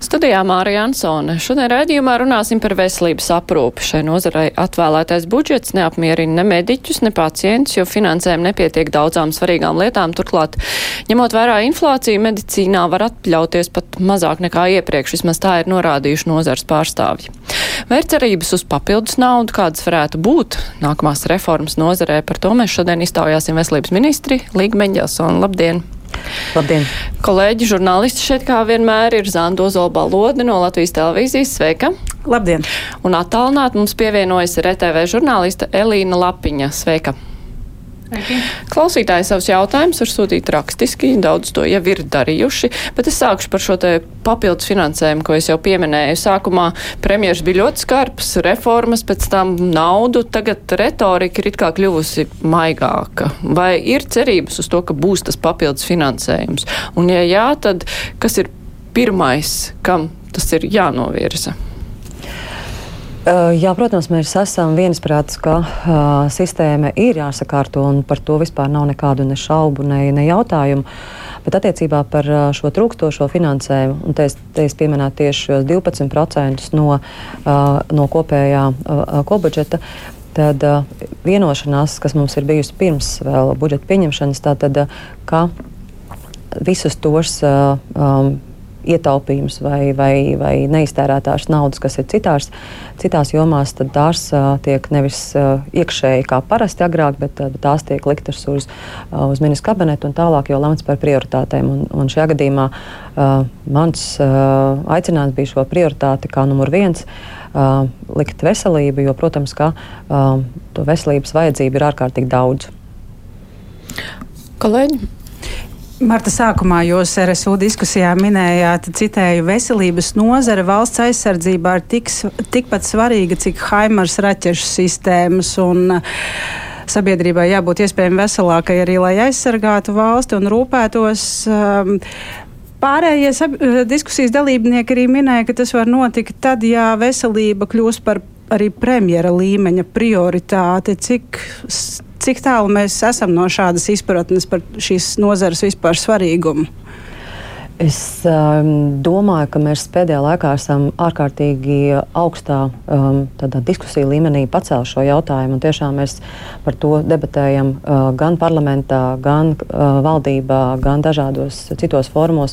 Studijā Mārija Ansone. Šodien raidījumā runāsim par veselības aprūpi. Šai nozarei atvēlētais budžets neapmierina ne mediķus, ne pacientus, jo finansējumu nepietiek daudzām svarīgām lietām. Turklāt, ņemot vērā inflāciju, medicīnā var atļauties pat mazāk nekā iepriekš, vismaz tā ir norādījuši nozars pārstāvji. Vērcerības uz papildus naudu, kādas varētu būt nākamās reformas nozarē, par to mēs šodien iztaujāsim veselības ministri Līga Meņģelsona. Labdien! Labdien! Kolēģi, žurnālisti šeit kā vienmēr ir Zanda Ozola Lode no Latvijas televīzijas. Sveika! Labdien! Un attālināt mums pievienojas RTV žurnāliste Elīna Lapiņa. Sveika! Sveiki. Klausītāji savus jautājumus var sūtīt rakstiski, daudz to jau ir darījuši, bet es sākušu par šo te papildus finansējumu, ko es jau pieminēju. Sākumā premjeras bija ļoti skarps, reformas, pēc tam naudu, tagad retorika ir it kā kļuvusi maigāka. Vai ir cerības uz to, ka būs tas papildus finansējums? Un ja jā, tad kas ir pirmais, kam tas ir jānovirza? Jā, protams, mēs esam viensprātis, ka uh, sistēma ir jāsakārto un par to vispār nav nekādu ne šaubu, ne, ne jautājumu. Bet attiecībā par uh, šo trūkstošo finansējumu, un te es, te es pieminētu tieši šos 12% no, uh, no kopējā uh, kopbudžeta, tad uh, vienošanās, kas mums ir bijusi pirms vēl budžeta pieņemšanas, tātad, uh, ka visus tos uh, um, ietaupījums vai, vai, vai neiztērētās naudas, kas ir citās, citās jomās, tad tās uh, tiek nevis uh, iekšēji kā parasti agrāk, bet uh, tās tiek liktas uz, uh, uz ministru kabinetu un tālāk jau lemts par prioritātēm. Un, un šajā gadījumā uh, mans uh, aicinājums bija šo prioritāti kā numur viens. Uh, likt veselību, jo, protams, ka uh, to veselības vajadzību ir ārkārtīgi daudz. Kolēģi, Marta, sākumā jūs RSU diskusijā minējāt, citēju, veselības nozare valsts aizsardzībā ir tik, tikpat svarīga, cik Haimars raķešu sistēmas. Un, Sabiedrībai jābūt iespējami veselākai arī, lai aizsargātu valsti un rūpētos. Um, Pārējie diskusijas dalībnieki arī minēja, ka tas var notikt tad, ja veselība kļūs par arī premjera līmeņa prioritāte. Cik Cik tālu mēs esam no šādas izpratnes par šīs nozares vispār svarīgumu? Es um, domāju, ka mēs pēdējā laikā esam ārkārtīgi augstā um, diskusiju līmenī pacēluši šo jautājumu. Tiešām mēs par to debatējam uh, gan parlamentā, gan uh, valdībā, gan dažādos citos formos.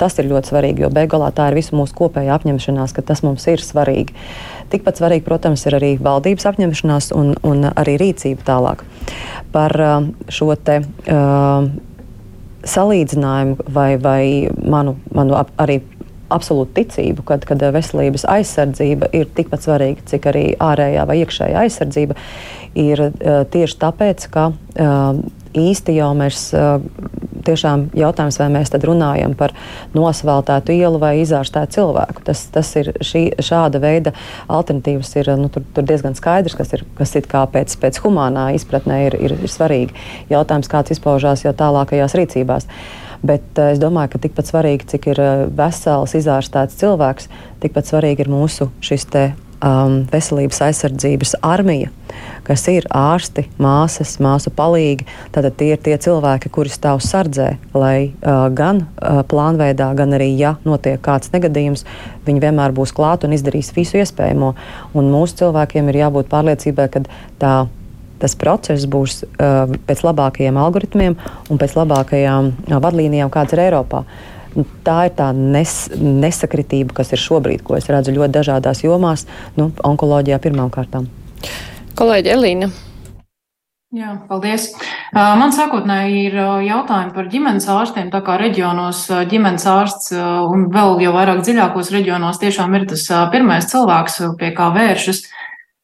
Tas ir ļoti svarīgi, jo beigās tā ir visa mūsu kopējā apņemšanās, ka tas mums ir svarīgi. Tikpat svarīgi, protams, ir arī valdības apņemšanās un, un arī rīcība tālāk. Par uh, šo te. Uh, salīdzinājumu vai, vai manu, manu ap, arī absolūtu ticību, kad, kad veselības aizsardzība ir tikpat svarīga, cik arī ārējā vai iekšējā aizsardzība, ir uh, tieši tāpēc, ka uh, īsti jau mēs uh, tiešām jautājums, vai mēs tad runājam par nosvaltētu ielu vai izārstētu cilvēku. Tas, tas ir šī, šāda veida alternatīvas ir nu, tur, tur diezgan skaidrs, kas ir, kas ir kā pēc, pēc humānā izpratnē ir, ir, ir svarīgi. Jautājums, kāds izpaužās jau tālākajās rīcībās. Bet uh, es domāju, ka tikpat svarīgi, cik ir uh, vesels, izārstēts cilvēks, tikpat svarīgi ir mūsu šis te um, veselības aizsardzības armija, kas ir ārsti, māsas, māsu palīgi. Tātad tie ir tie cilvēki, kuri stāv sardzē, lai uh, gan uh, plānveidā, gan arī, ja notiek kāds negadījums, viņi vienmēr būs klāt un izdarīs visu iespējamo. Un mūsu cilvēkiem ir jābūt pārliecībai, ka tā tas process būs uh, pēc labākajiem algoritmiem un pēc labākajām uh, vadlīnijām, kādas ir Eiropā. Uh, Tā ir tā nes, nesakritība, kas ir šobrīd, ko es redzu ļoti dažādās jomās, nu, onkoloģijā pirmām kārtām. Kolēģi Elīna. Jā, paldies. Man sākotnēji ir jautājumi par ģimenes ārstiem. Tā kā reģionos ģimenes ārsts un vēl jau vairāk dziļākos reģionos tiešām ir tas pirmais cilvēks, pie kā vēršas.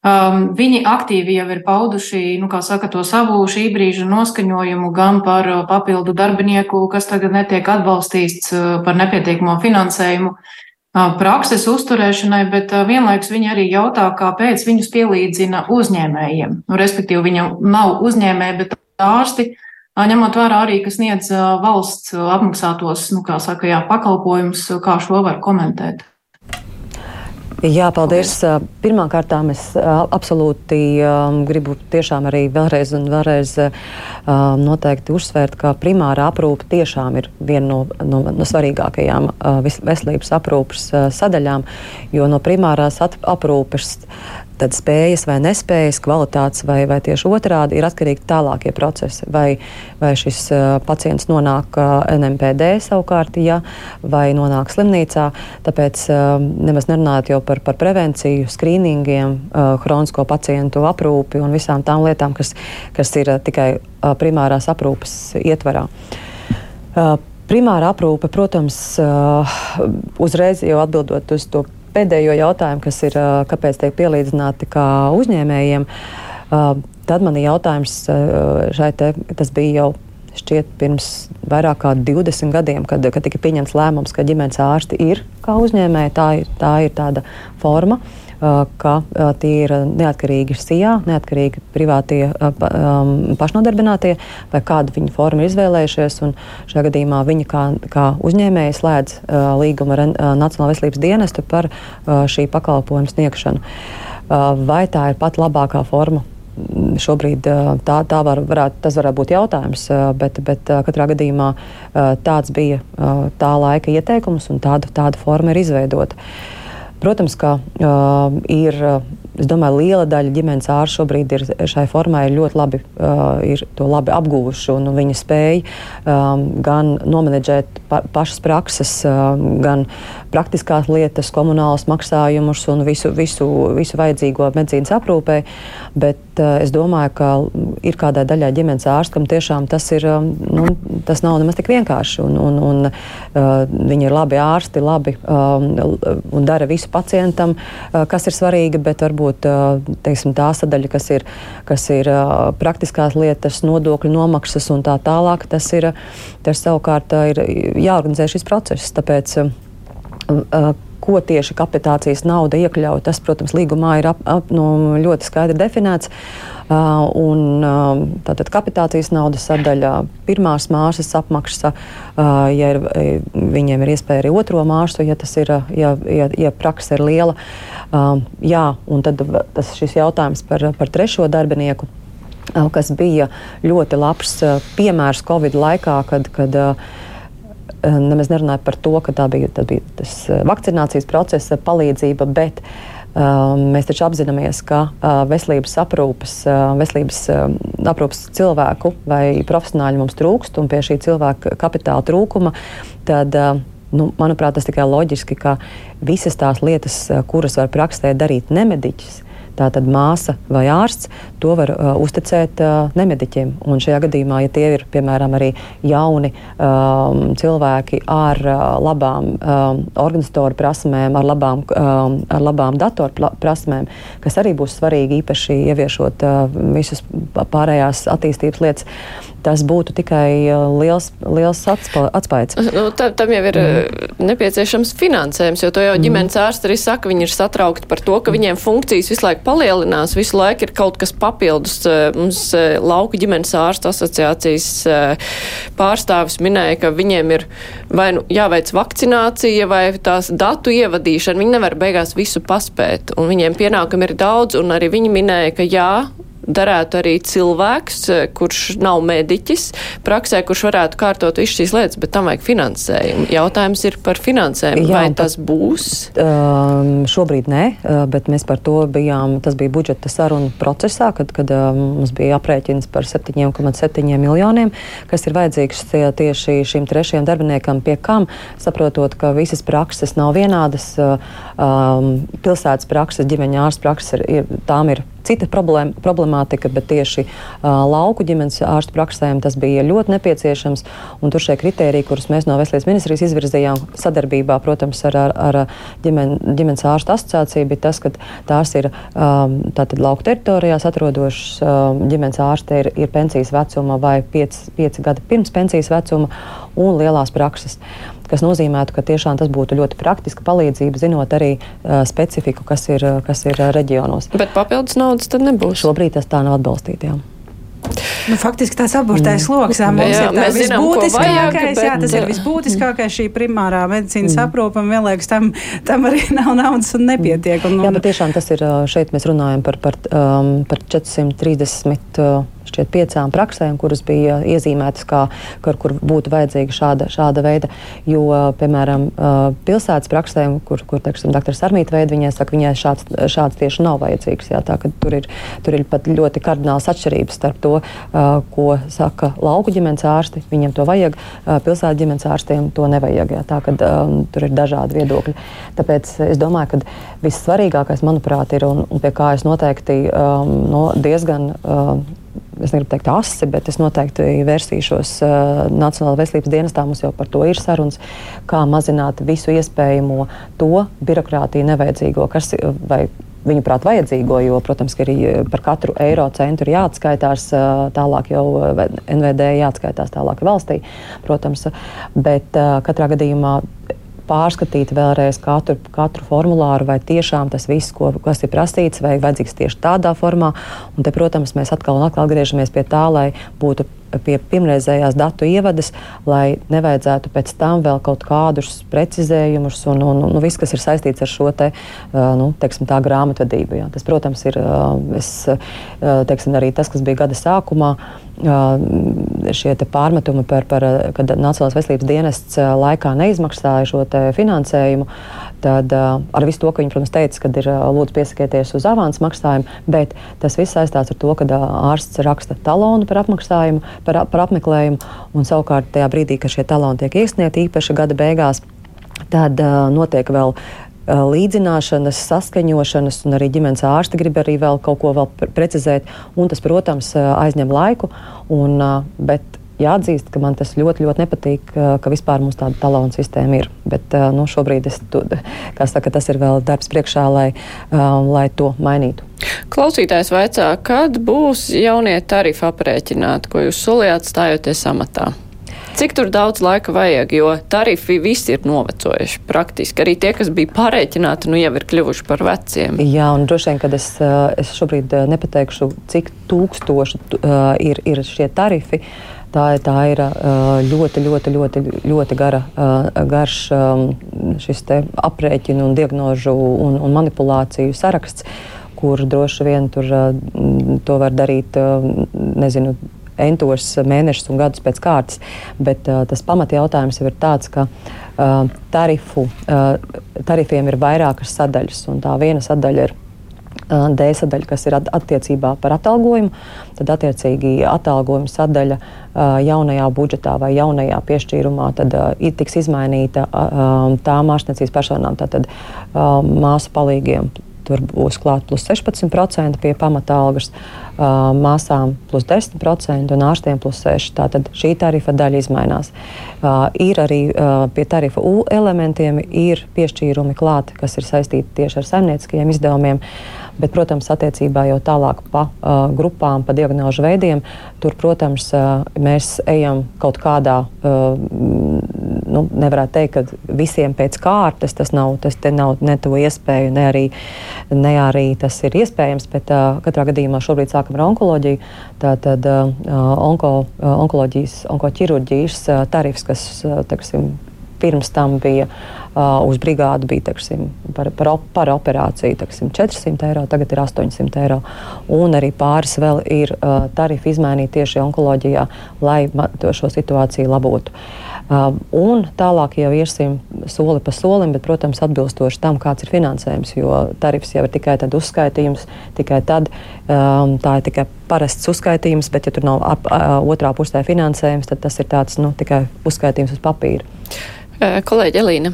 Um, viņi aktīvi jau ir pauduši, nu, saka, to savu šī brīža noskaņojumu gan par uh, papildu darbinieku, kas tagad netiek atbalstīts uh, par nepietiekamo finansējumu uh, prakses uzturēšanai, bet vienlaikus viņi arī jautā, kāpēc viņus pielīdzina uzņēmējiem. Nu, respektīvi, viņam nav uzņēmēji, bet ārsti, ņemot vērā arī, kas sniedz valsts apmaksātos, nu, kā saka, jā, pakalpojumus, kā šo var komentēt. Jā, paldies. paldies. Pirmkārt, es absolūti gribu tiešām arī vēlreiz un vēlreiz noteikti uzsvērt, ka primāra aprūpe tiešām ir viena no, no, no svarīgākajām veselības aprūpes sadaļām, jo no primārās aprūpes tad spējas vai nespējas, kvalitātes vai, vai tieši otrādi ir atkarīgi tālākie procesi. Vai, vai šis uh, pacients nonāk uh, NMPD savukārt, ja, vai nonāk slimnīcā. Tāpēc uh, nemaz nerunājot jau par, par prevenciju, skrīningiem, uh, hronisko pacientu aprūpi un visām tām lietām, kas, kas ir uh, tikai uh, primārās aprūpes ietvarā. Uh, Primāra aprūpe, protams, uh, uzreiz jau atbildot uz to pēdējo jautājumu, kas ir, kāpēc tiek pielīdzināti kā uzņēmējiem, tad man ir jautājums šai te, tas bija jau šķiet pirms vairāk kā 20 gadiem, kad, kad tika pieņemts lēmums, ka ģimenes ārsti ir kā uzņēmēji, tā ir, tā ir tāda forma. Uh, ka tie ir neatkarīgi SIA, neatkarīgi privātie pašnodarbinātie, vai kādu viņu formu ir izvēlējušies. Šajā gadījumā viņi kā, kā uzņēmēji slēdz līgumu ar Nacionālo veselības dienestu par šī pakalpojuma sniegšanu. Vai tā ir pat labākā forma? šobrīd tā, tā var, varētu, tas varētu būt jautājums, bet, bet katrā gadījumā tāds bija tā laika ieteikums un tāda, tāda forma ir izveidota. Protams, ka uh, ir. Es domāju, liela daļa ģimenes ārstu šobrīd ir šai formai ļoti labi, uh, ir to labi apguvuši, un viņi spēj um, gan nomenedžēt pa, pašas prakses, uh, gan praktiskās lietas, komunālus maksājumus un visu, visu, visu vajadzīgo medicīnas aprūpē. Bet uh, es domāju, ka ir kādai daļai ģimenes ārstam tiešām tas ir, um, nu, tas nav nemaz tik vienkārši, un, un, un uh, viņi ir labi ārsti, labi um, un dara visu pacientam, kas ir svarīgi, bet varbūt teiksim, tā sadaļa, kas ir, kas ir praktiskās lietas, nodokļu nomaksas un tā tālāk, tas ir tas savukārt ir jāorganizē šis process. Tāpēc, ko tieši kapitācijas nauda iekļauj, tas, protams, līgumā ir ap, ap, nu, ļoti skaidri definēts. Uh, un, uh, tātad kapitācijas naudas sadaļa, pirmās māsas apmaksa, uh, ja ir, viņiem ir iespēja arī otro māsu, ja tas ir, ja, ja, ja praksa ir liela. Jā, un tad tas šis jautājums par, par trešo darbinieku kas bija ļoti labs piemērs Covid laikā, kad, kad nemaz nerunāja par to, ka tā bija, bija tas vakcinācijas procesa palīdzība, bet uh, Um, mēs taču apzināmies, ka uh, veselības aprūpes, uh, veselības uh, aprūpes cilvēku vai profesionāļu mums trūkst, un pie šī cilvēka kapitāla trūkuma, tad, nu, manuprāt, tas tikai loģiski, ka visas tās lietas, kuras var praksē darīt nemediķis, Tātad māsa vai ārsts to var uh, uzticēt uh, nemediķiem. Un šajā gadījumā, ja tie ir piemēram arī jauni um, cilvēki ar uh, labām um, organizatoru prasmēm, ar labām, um, ar labām datoru prasmēm, kas arī būs svarīgi īpaši ieviešot uh, visas pārējās attīstības lietas tas būtu tikai liels, liels atspējas. Nu, tam, tam jau ir mm. nepieciešams finansējums, jo to jau mm. ģimenes ārsti arī saka, viņi ir satraukti par to, ka viņiem funkcijas visu laiku palielinās, visu laiku ir kaut kas papildus. Mums lauka ģimenes ārsta asociācijas pārstāvis minēja, ka viņiem ir vai nu jāveic vakcinācija vai tās datu ievadīšana. Viņi nevar beigās visu paspēt, un viņiem pienākumi ir daudz, un arī viņi minēja, ka jā, darētu arī cilvēks, eh, kurš nav mediķis, praksē, kurš varētu kārtot visu šīs lietas, bet tam vajag finansējumu. Jautājums ir par finansējumu. Jā, vai tas būs? Um, šobrīd nē, uh, bet mēs par to bijām, tas bija budžeta saruna procesā, kad, kad um, mums bija aprēķins par 7,7 miljoniem, kas ir vajadzīgs tie, tieši šim trešajam darbiniekam, pie kam, saprotot, ka visas prakses nav vienādas, um, pilsētas prakses, ģimeņa ārsts prakses, ir, ir, tām ir cita problēma, problemātika, bet tieši uh, lauku ģimenes ārstu praksēm tas bija ļoti nepieciešams. Tur šie kriteriji, kurus mēs no Veselības ministrijas izvirzījām sadarbībā, protams, ar, ar, ar ģimen, ģimenes ārstu asociāciju, bija tas, ka tās ir um, lauku teritorijās atrodošas um, ģimenes ārste ir, ir pensijas vecuma vai 5 gadi pirms pensijas vecuma un lielās prakses kas nozīmētu, ka tiešām tas būtu ļoti praktiska palīdzība, zinot arī uh, specifiku, kas ir, kas ir reģionos. Bet papildus naudas tad nebūs. Šobrīd tas tā nav atbalstīts. Nu, faktiski tas aburtais mm. lokus mums jā, ir tā visbūtiskākais. Bet... Jā, tas ir visbūtiskākais šī primārā medicīnas mm. aprūpa, un vienlaikus tam, tam arī nav naudas un nepietiek. Un, un... Jā, bet tiešām tas ir šeit mēs runājam par, par, um, par 430. Uh, šķiet, piecām praksēm, kuras bija iezīmētas, kā, kur, kur būtu vajadzīga šāda, šāda veida. Jo, piemēram, pilsētas praksēm, kur, kur teiksim, dr. Armīta veida, viņai saka, viņai šāds, šāds tieši nav vajadzīgs. Jā, tā, tur, ir, tur ir pat ļoti kardināls atšķirības starp to, ko saka lauku ģimenes ārsti. Viņiem to vajag, pilsētas ģimenes ārstiem to nevajag. Jā, tā, kad, um, tur ir dažādi viedokļi. Tāpēc es domāju, ka vissvarīgākais, manuprāt, ir un, un pie kā es noteikti um, no, diezgan. Um, es negribu teikt asi, bet es noteikti vērsīšos uh, Nacionālajā veselības dienestā. Mums jau par to ir sarunas, kā mazināt visu iespējamo to birokrātiju nevajadzīgo, kas vai viņuprāt, vajadzīgo, jo, protams, arī par katru eiro centu ir jāatskaitās tālāk, jau NVD jāatskaitās tālāk valstī, protams, bet katrā gadījumā pārskatīt vēlreiz katru, katru formulāru, vai tiešām tas viss, ko, kas ir prasīts, vai vajadzīgs tieši tādā formā. Un te, protams, mēs atkal un atkal atgriežamies pie tā, lai būtu pie pirmreizējās datu ievadas, lai nevajadzētu pēc tam vēl kaut kādus precizējumus un, un, un, un viss, kas ir saistīts ar šo te, nu, teiksim, grāmatvedību. Jā. Tas, protams, ir es, teiksim, arī tas, kas bija gada sākumā šie pārmetumi par, par kad Nacionālās veselības dienests laikā neizmaksāja šo finansējumu. Tad ar visu to, ka viņi, protams, teica, ka ir lūdzu piesakieties uz avans maksājumu, bet tas viss saistās ar to, ka ārsts raksta talonu par apmaksājumu, par, par apmeklējumu, un savukārt tajā brīdī, kad šie taloni tiek iesniegti īpaši gada beigās, tad notiek vēl līdzināšanas, saskaņošanas, un arī ģimenes ārsti grib arī vēl kaut ko vēl precizēt. Tas, protams, aizņem laiku, un, bet jāatzīst, ka man tas ļoti, ļoti nepatīk, ka vispār mums tāda talonu sistēma ir. Bet nu, šobrīd es, saka, tas ir vēl darbs priekšā, lai, lai to mainītu. Klausītājs vaicā, kad būs jaunie tarifi aprēķināti, ko jūs solījāt stājoties amatā? Cik tur daudz laika vajag, jo tarifi visi ir novecojuši praktiski. Arī tie, kas bija pārreikināti, nu jau ir kļuvuši par veciem. Jā, un droši vien, kad es, eh, es šobrīd eh, nepateikšu, cik tūkstoši uh, ir, ir šie tarifi. Tā, tā ir ļoti, ļoti, ļoti, ļoti gara, garš aprēķinu un diagnožu un, un manipulāciju saraksts, kur droši vien tur, to var darīt, nezinu, entos mēnešus un gadus pēc kārtas. Bet uh, tas pamatjautājums jau ir tāds, ka uh, tarifu, uh, tarifiem ir vairākas sadaļas, un tā viena sadaļa ir. Uh, D sadaļa, kas ir attiecībā par atalgojumu, tad attiecīgi atalgojuma sadaļa uh, jaunajā budžetā vai jaunajā piešķīrumā tad, uh, tiks izmainīta um, tām ārstniecības personām, tātad māsu palīgiem tur būs klāt plus 16% pie pamata algas, uh, māsām plus 10% un ārstiem plus 6%. Tātad šī tarifa daļa izmainās. Uh, ir arī uh, pie tarifa U elementiem ir piešķīrumi klāti, kas ir saistīti tieši ar saimnieciskajiem izdevumiem. Bet, protams, attiecībā jau tālāk pa uh, grupām, pa diagnožu veidiem, tur, protams, uh, mēs ejam kaut kādā uh, nu, nevarētu teikt, ka visiem pēc kārtas tas nav, tas nav ne to iespēju, ne arī, ne arī tas ir iespējams. Bet uh, katrā gadījumā šobrīd sākam ar onkoloģiju. Tātad uh, onko, uh, onkoloģijas, onkoķirurģijas uh, tarifs, kas uh, teksim, pirms tam bija uh, uz brigādu, bija teksim, par, par, par operāciju teksim, 400 eiro, tagad ir 800 eiro. Un arī pāris vēl ir uh, tarifi izmainīti tieši onkoloģijā, lai šo situāciju labotu. Uh, un tālāk jau iesim soli pa solim, bet, protams, atbilstoši tam, kāds ir finansējums. Jo tarifs jau ir tikai tad uzskaitījums, tikai tad um, tā ir tikai parasts uzskaitījums, bet, ja tur nav ap, uh, otrā pusē finansējums, tad tas ir tāds nu, tikai uzskaitījums uz papīra. Kolēģi Elīna.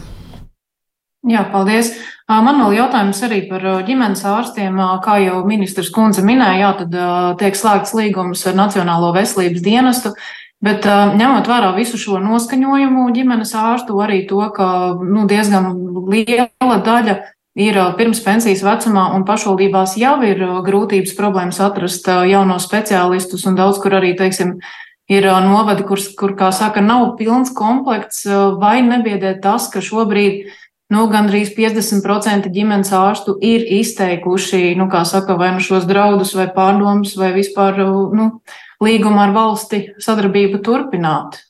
Jā, paldies. Man vēl jautājums arī par ģimenes ārstiem. Kā jau ministrs Kunze minēja, jā, tad tiek slēgts līgums ar Nacionālo veselības dienestu. Bet ņemot vērā visu šo noskaņojumu ģimenes ārstu, arī to, ka nu, diezgan liela daļa ir pirms pensijas vecumā un pašvaldībās jau ir grūtības problēmas atrast jaunos speciālistus un daudz kur arī, teiksim, ir novadi, kur, kur, kā saka, nav pilns komplekts, vai nebiedē tas, ka šobrīd nu, gandrīz 50% ģimenes ārstu ir izteikuši, nu, kā saka, vai nu šos draudus vai pārdomus vai vispār, nu, līgumu ar valsti sadarbību turpināt,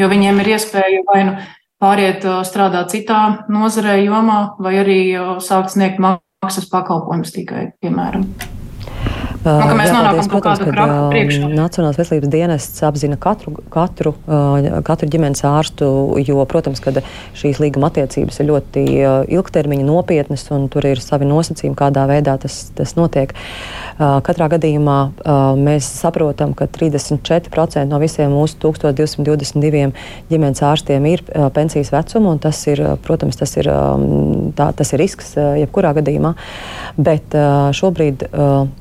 jo viņiem ir iespēja vai nu pāriet strādāt citā nozarē, jomā, vai arī sākt sniegt maksas pakalpojumus tikai, piemēram. Nu, ka mēs nonākam kaut kādu krāpstu priekšā. Nacionālās veselības dienests apzina katru, katru, katru ģimenes ārstu, jo, protams, ka šīs līguma attiecības ir ļoti ilgtermiņa nopietnas un tur ir savi nosacījumi, kādā veidā tas, tas notiek. Katrā gadījumā mēs saprotam, ka 34% no visiem mūsu 1222 ģimenes ārstiem ir pensijas vecuma, un tas ir, protams, tas ir, tā, tas ir risks jebkurā gadījumā. Bet šobrīd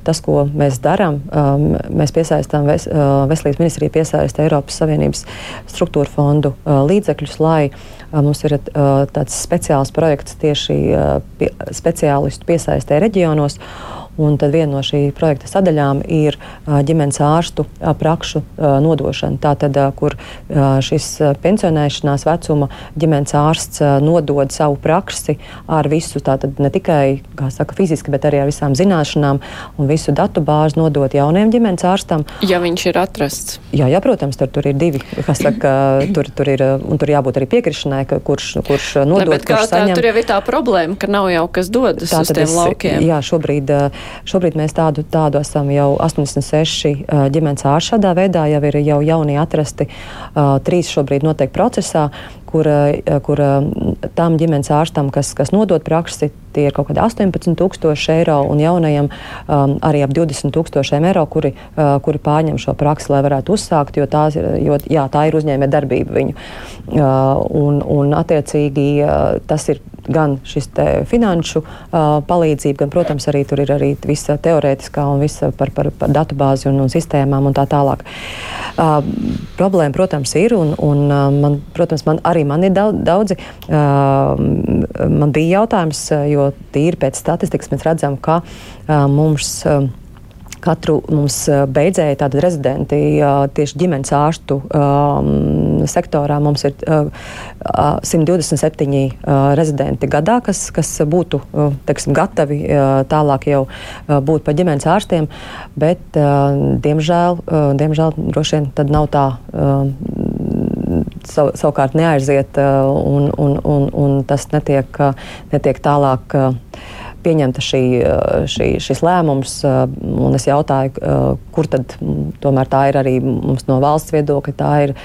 tas, ko mēs darām. Um, mēs piesaistām, ves, uh, Veselības ministrija piesaista Eiropas Savienības struktūra fondu uh, līdzekļus, lai uh, mums ir uh, tāds speciāls projekts tieši uh, pie, speciālistu piesaistē reģionos. Un tad viena no šī projekta sadaļām ir ģimenes ārstu prakšu nodošana. Tātad, kur šis pensionēšanās vecuma ģimenes ārsts nodod savu praksi ar visu, tātad ne tikai saka, fiziski, bet arī ar visām zināšanām un visu datu bāzi nodot jauniem ģimenes ārstam. Ja viņš ir atrasts. Jā, jā protams, tur, tur ir divi. Saka, tur, tur ir, un tur jābūt arī piekrišanai, ka kurš, kurš nodod, ne, kurš saņem. Tur jau ir tā problēma, ka nav jau kas dodas tā, uz tiem es, laukiem. Jā, šobrīd Šobrīd mēs tādu, tādu esam jau 86 ģimenes ārši šādā veidā, jau ir jau jaunie atrasti, trīs šobrīd notiek procesā kur, kur tam ģimenes ārstam, kas, kas nodod praksi, tie ir kaut kādi 18,000 eiro, un jaunajam um, arī ap 20,000 eiro, kuri, uh, kuri pārņem šo praksi, lai varētu uzsākt, jo, tās, jo jā, tā ir uzņēmē darbība viņu. Uh, un, un, attiecīgi, uh, tas ir gan šis finanšu uh, palīdzība, gan, protams, arī tur ir arī visa teorētiskā un visa par, par, par datubāzi un, un sistēmām un tā tālāk. Uh, problēma, protams, ir, un, un uh, man, protams, man arī man ir daudz, daudzi. Uh, man bija jautājums, jo tīri pēc statistikas mēs redzam, ka uh, mums. Uh, Katru mums beidzēja tādi rezidenti tieši ģimenes ārstu um, sektorā. Mums ir uh, 127 uh, rezidenti gadā, kas, kas būtu uh, teksim, gatavi uh, tālāk jau uh, būt par ģimenes ārstiem, bet, uh, diemžēl, uh, diemžēl droši vien tad nav tā. Uh, sav, savukārt neaiziet, un, un, un, un tas netiek, netiek tālāk pieņemta šī, šī, šis lēmums. Es jautāju, kur tad tomēr tā ir arī mums no valsts viedokļa, tā ir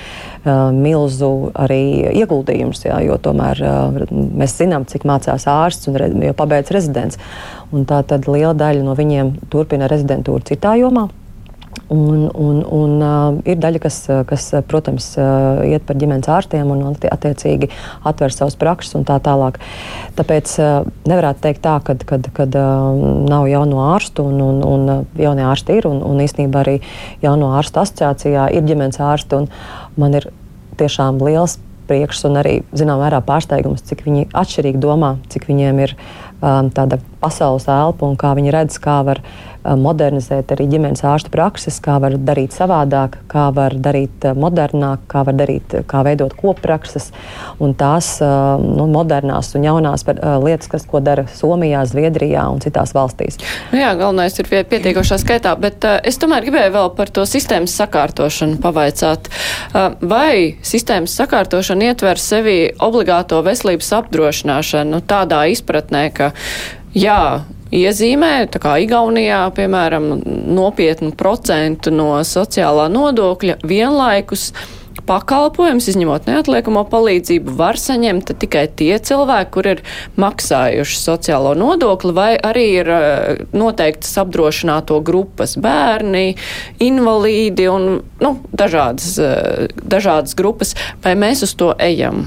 milzu arī ieguldījums, jā, jo tomēr mēs zinām, cik mācās ārsts un pabeidz rezidents. Un tā tad liela daļa no viņiem turpina rezidentūru citā jomā. Un, un, un, uh, ir daļa, kas, kas protams, uh, iet par ģimenes ārstiem un attiecīgi atver savus prakses un tā tālāk. Tāpēc uh, nevarētu teikt tā, ka uh, nav jauno ārstu un, un, un jaunie ārsti ir. Un, un īstenībā arī jauno ārstu asociācijā ir ģimenes ārsti. Man ir tiešām liels priekš un arī zināmā mērā pārsteigums, cik viņi atšķirīgi domā, cik viņiem ir um, tāda pasaules elpa un kā viņi redz, kā var modernizēt arī ģimenes ārstu prakses, kā var darīt savādāk, kā var darīt modernāk, kā var darīt, kā veidot kopprakses un tās nu, modernās un jaunās lietas, kas, ko dara Somijā, Zviedrijā un citās valstīs. Nu jā, galvenais ir pietiekošā skaitā, bet es tomēr gribēju vēl par to sistēmas sakārtošanu pavaicāt. Vai sistēmas sakārtošana ietver sevi obligāto veselības apdrošināšanu nu, tādā izpratnē, ka jā, iezīmē, tā kā Igaunijā, piemēram, nopietnu procentu no sociālā nodokļa vienlaikus pakalpojums, izņemot neatliekamo palīdzību, var saņemt tikai tie cilvēki, kur ir maksājuši sociālo nodokli, vai arī ir eh, noteiktas apdrošināto grupas bērni, invalīdi un nu, dažādas, eh, dažādas grupas, vai mēs uz to ejam?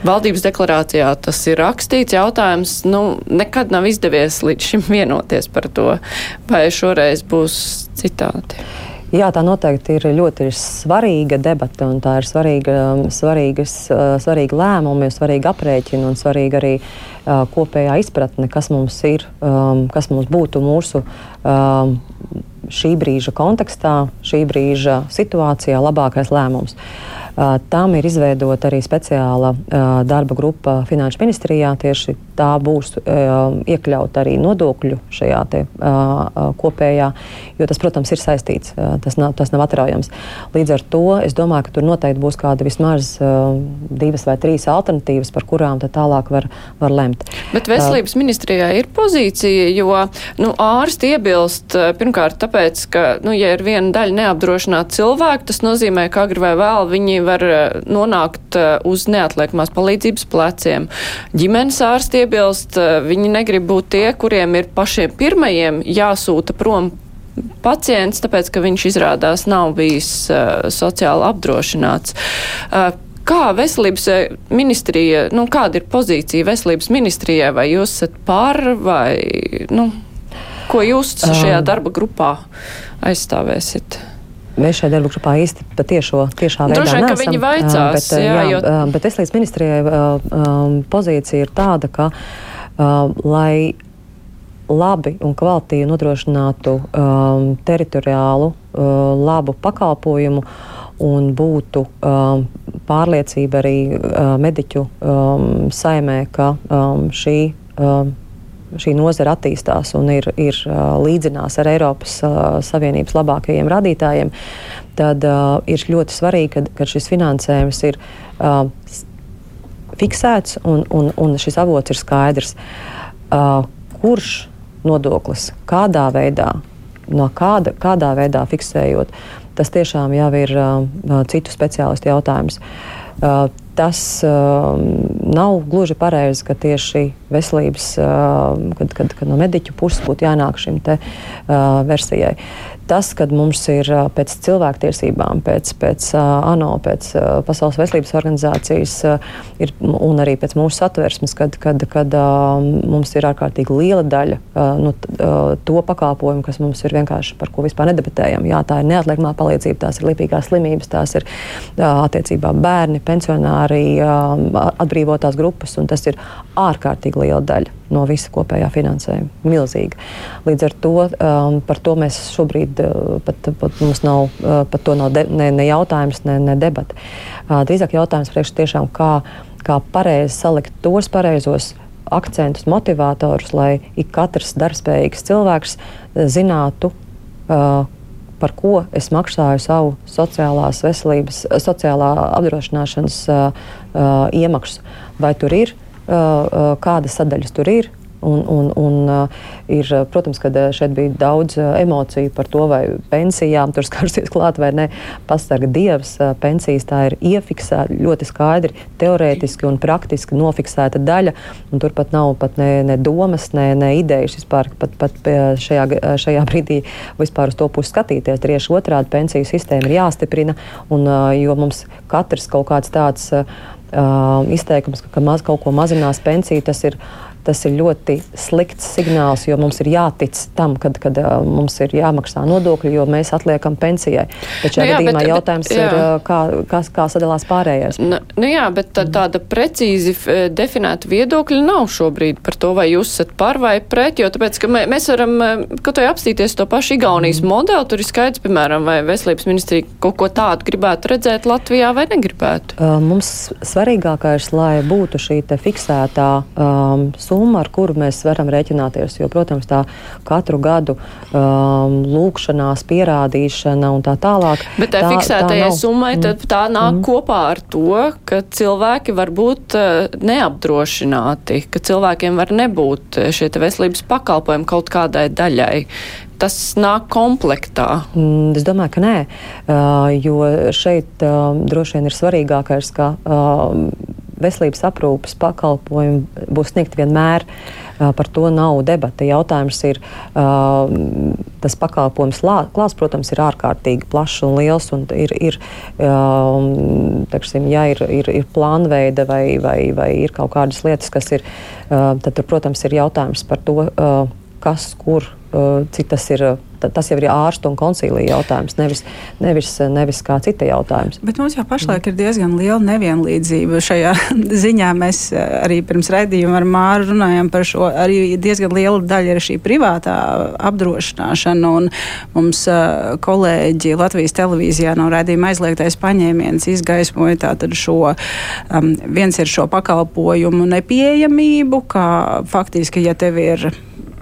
Valdības deklarācijā tas ir rakstīts. Jautājums nu, nekad nav izdevies līdz šim vienoties par to, vai šoreiz būs citādi. Jā, tā noteikti ir ļoti ir svarīga debata, un tā ir svarīga, svarīgas, svarīga lēmuma, svarīga aprēķina un svarīga arī uh, kopējā izpratne, kas mums ir, um, kas mums būtu mūsu um, šī brīža kontekstā, šī brīža situācijā labākais lēmums. Uh, Tam ir izveidota arī speciāla darba grupa Finanšu ministrijā. Tieši tā būs iekļauta arī nodokļu šajā te, kopējā, jo tas, protams, ir saistīts. Tas nav, tas nav atraujams. Līdz ar to es domāju, ka tur noteikti būs kāda vismaz divas vai trīs alternatīvas, par kurām tālāk var, var lemt. Bet veselības ministrijā ir pozīcija, jo nu, ārsti iebilst pirmkārt tāpēc, ka, nu, ja ir viena daļa neapdrošināta cilvēka, tas nozīmē, ka agri vai vēl viņi var nonākt uz neatliekamās palīdzības pleciem. Ģimenes ārsti iebilst, viņi negrib būt tie, kuriem ir pašiem pirmajiem jāsūta prom pacients, tāpēc, ka viņš izrādās nav bijis uh, sociāli apdrošināts. Uh, Kā veselības ministrija, nu, kāda ir pozīcija veselības ministrijai, vai jūs esat par, vai, nu, ko jūs šajā darba grupā aizstāvēsiet? Mēs šajā darba grupā īsti patiešo tiešā veidā Droši ka viņi vaicās, bet, jā, jā, jo... bet veselības ministrijai um, pozīcija ir tāda, ka, lai labi un kvalitīvi nodrošinātu um, teritoriālu uh, labu pakalpojumu un būtu um, pārliecība arī uh, mediķu um, saimē, ka um, šī. Um, Šī nozara attīstās un ir, ir uh, līdzinās ar Eiropas uh, Savienības labākajiem radītājiem, tad uh, ir ļoti svarīgi, ka, šis finansējums ir uh, fiksēts un, un, un šis avots ir skaidrs. Uh, kurš nodoklis, kādā veidā, no kāda, kādā veidā fiksējot, tas tiešām jau ir uh, citu speciālistu jautājums. Uh, tas uh, nav gluži pareizi, ka tieši veselības, uh, kad, kad, kad no mediķu puses būtu jānāk šim te uh, versijai tas, ka mums ir pēc cilvēktiesībām, pēc, pēc ANO, pēc Pasaules veselības organizācijas ir, un arī pēc mūsu satversmes, kad, kad, kad mums ir ārkārtīgi liela daļa nu, to pakalpojumu, kas mums ir vienkārši par ko vispār nedebatējam. Jā, tā ir neatliekamā palīdzība, tās ir lipīgās slimības, tās ir attiecībā bērni, pensionāri, atbrīvotās grupas, un tas ir ārkārtīgi liela daļa no visa kopējā finansējuma. Milzīga. Līdz ar to um, par to mēs šobrīd uh, pat, pat mums nav, uh, pat to nav de, ne, ne jautājums, ne, ne debata. Uh, drīzāk jautājums priekš tiešām, kā, kā pareizi salikt tos pareizos akcentus, motivatorus, lai ik katrs darbspējīgs cilvēks uh, zinātu, uh, par ko es maksāju savu sociālās veselības, sociālā apdrošināšanas uh, uh, iemaksu. Vai tur ir Uh, uh, kādas sadaļas tur ir. Un, un, un, uh, ir, protams, ka uh, šeit bija daudz uh, emociju par to, vai pensijām tur skarsies klāt vai nē. Pasarga dievs, uh, pensijas tā ir iefiksēta ļoti skaidri, teorētiski un praktiski nofiksēta daļa. Tur pat nav pat ne, ne domas, ne, ne idejas vispār pat, pat šajā, šajā brīdī vispār uz to pusi skatīties. Tieši otrādi pensiju sistēma ir jāstiprina, un, uh, jo mums katrs kaut kāds tāds. Uh, uh, izteikums, ka, ka maz kaut ko mazinās pensiju, tas ir tas ir ļoti slikts signāls, jo mums ir jātic tam, kad, kad uh, mums ir jāmaksā nodokļi, jo mēs atliekam pensijai. Bet šajā nu, jā, gadījumā bet, jautājums bet, jā. ir, kā, kā, kā sadalās pārējais. Nu, nu jā, bet tā, tāda precīzi definēta viedokļa nav šobrīd par to, vai jūs esat par vai pret, jo tāpēc, ka mē, mēs varam kaut vai apstīties to pašu Igaunijas mm. modeli, tur ir skaidrs, piemēram, vai veselības ministrija kaut ko tādu gribētu redzēt Latvijā vai negribētu. Uh, mums svarīgākais, lai būtu šī fiksētā um, summa, ar kuru mēs varam rēķināties. Jo, protams, tā katru gadu um, lūkšanās, pierādīšana un tā tālāk. Bet tā, tā fiksētajai summai tad tā nāk mm. kopā ar to, ka cilvēki var būt uh, neapdrošināti, ka cilvēkiem var nebūt uh, šie veselības pakalpojumi kaut kādai daļai tas nāk komplektā? Mm, es domāju, ka nē, uh, jo šeit uh, droši vien ir svarīgākais, ka uh, veselības aprūpes pakalpojumi būs sniegti vienmēr. Par to nav debata. Jautājums ir, tas pakalpojums klāsts, protams, ir ārkārtīgi plašs un liels. Un ir, ir, teksim, ja ir, ir, ir plānveida vai, vai, vai ir kaut kādas lietas, kas ir, tad, protams, ir jautājums par to, kas, kur, cik tas ir tas jau ir ārstu un koncīlija jautājums, nevis, nevis, nevis kā cita jautājums. Bet mums jau pašlaik ir diezgan liela nevienlīdzība šajā ziņā. Mēs arī pirms raidījuma ar Māru runājām par šo. Arī diezgan liela daļa ir šī privātā apdrošināšana. Mums uh, kolēģi Latvijas televīzijā no raidījuma aizliegtais paņēmiens izgaismoja tātad šo, um, viens ir šo pakalpojumu nepieejamību, kā faktiski, ja tev ir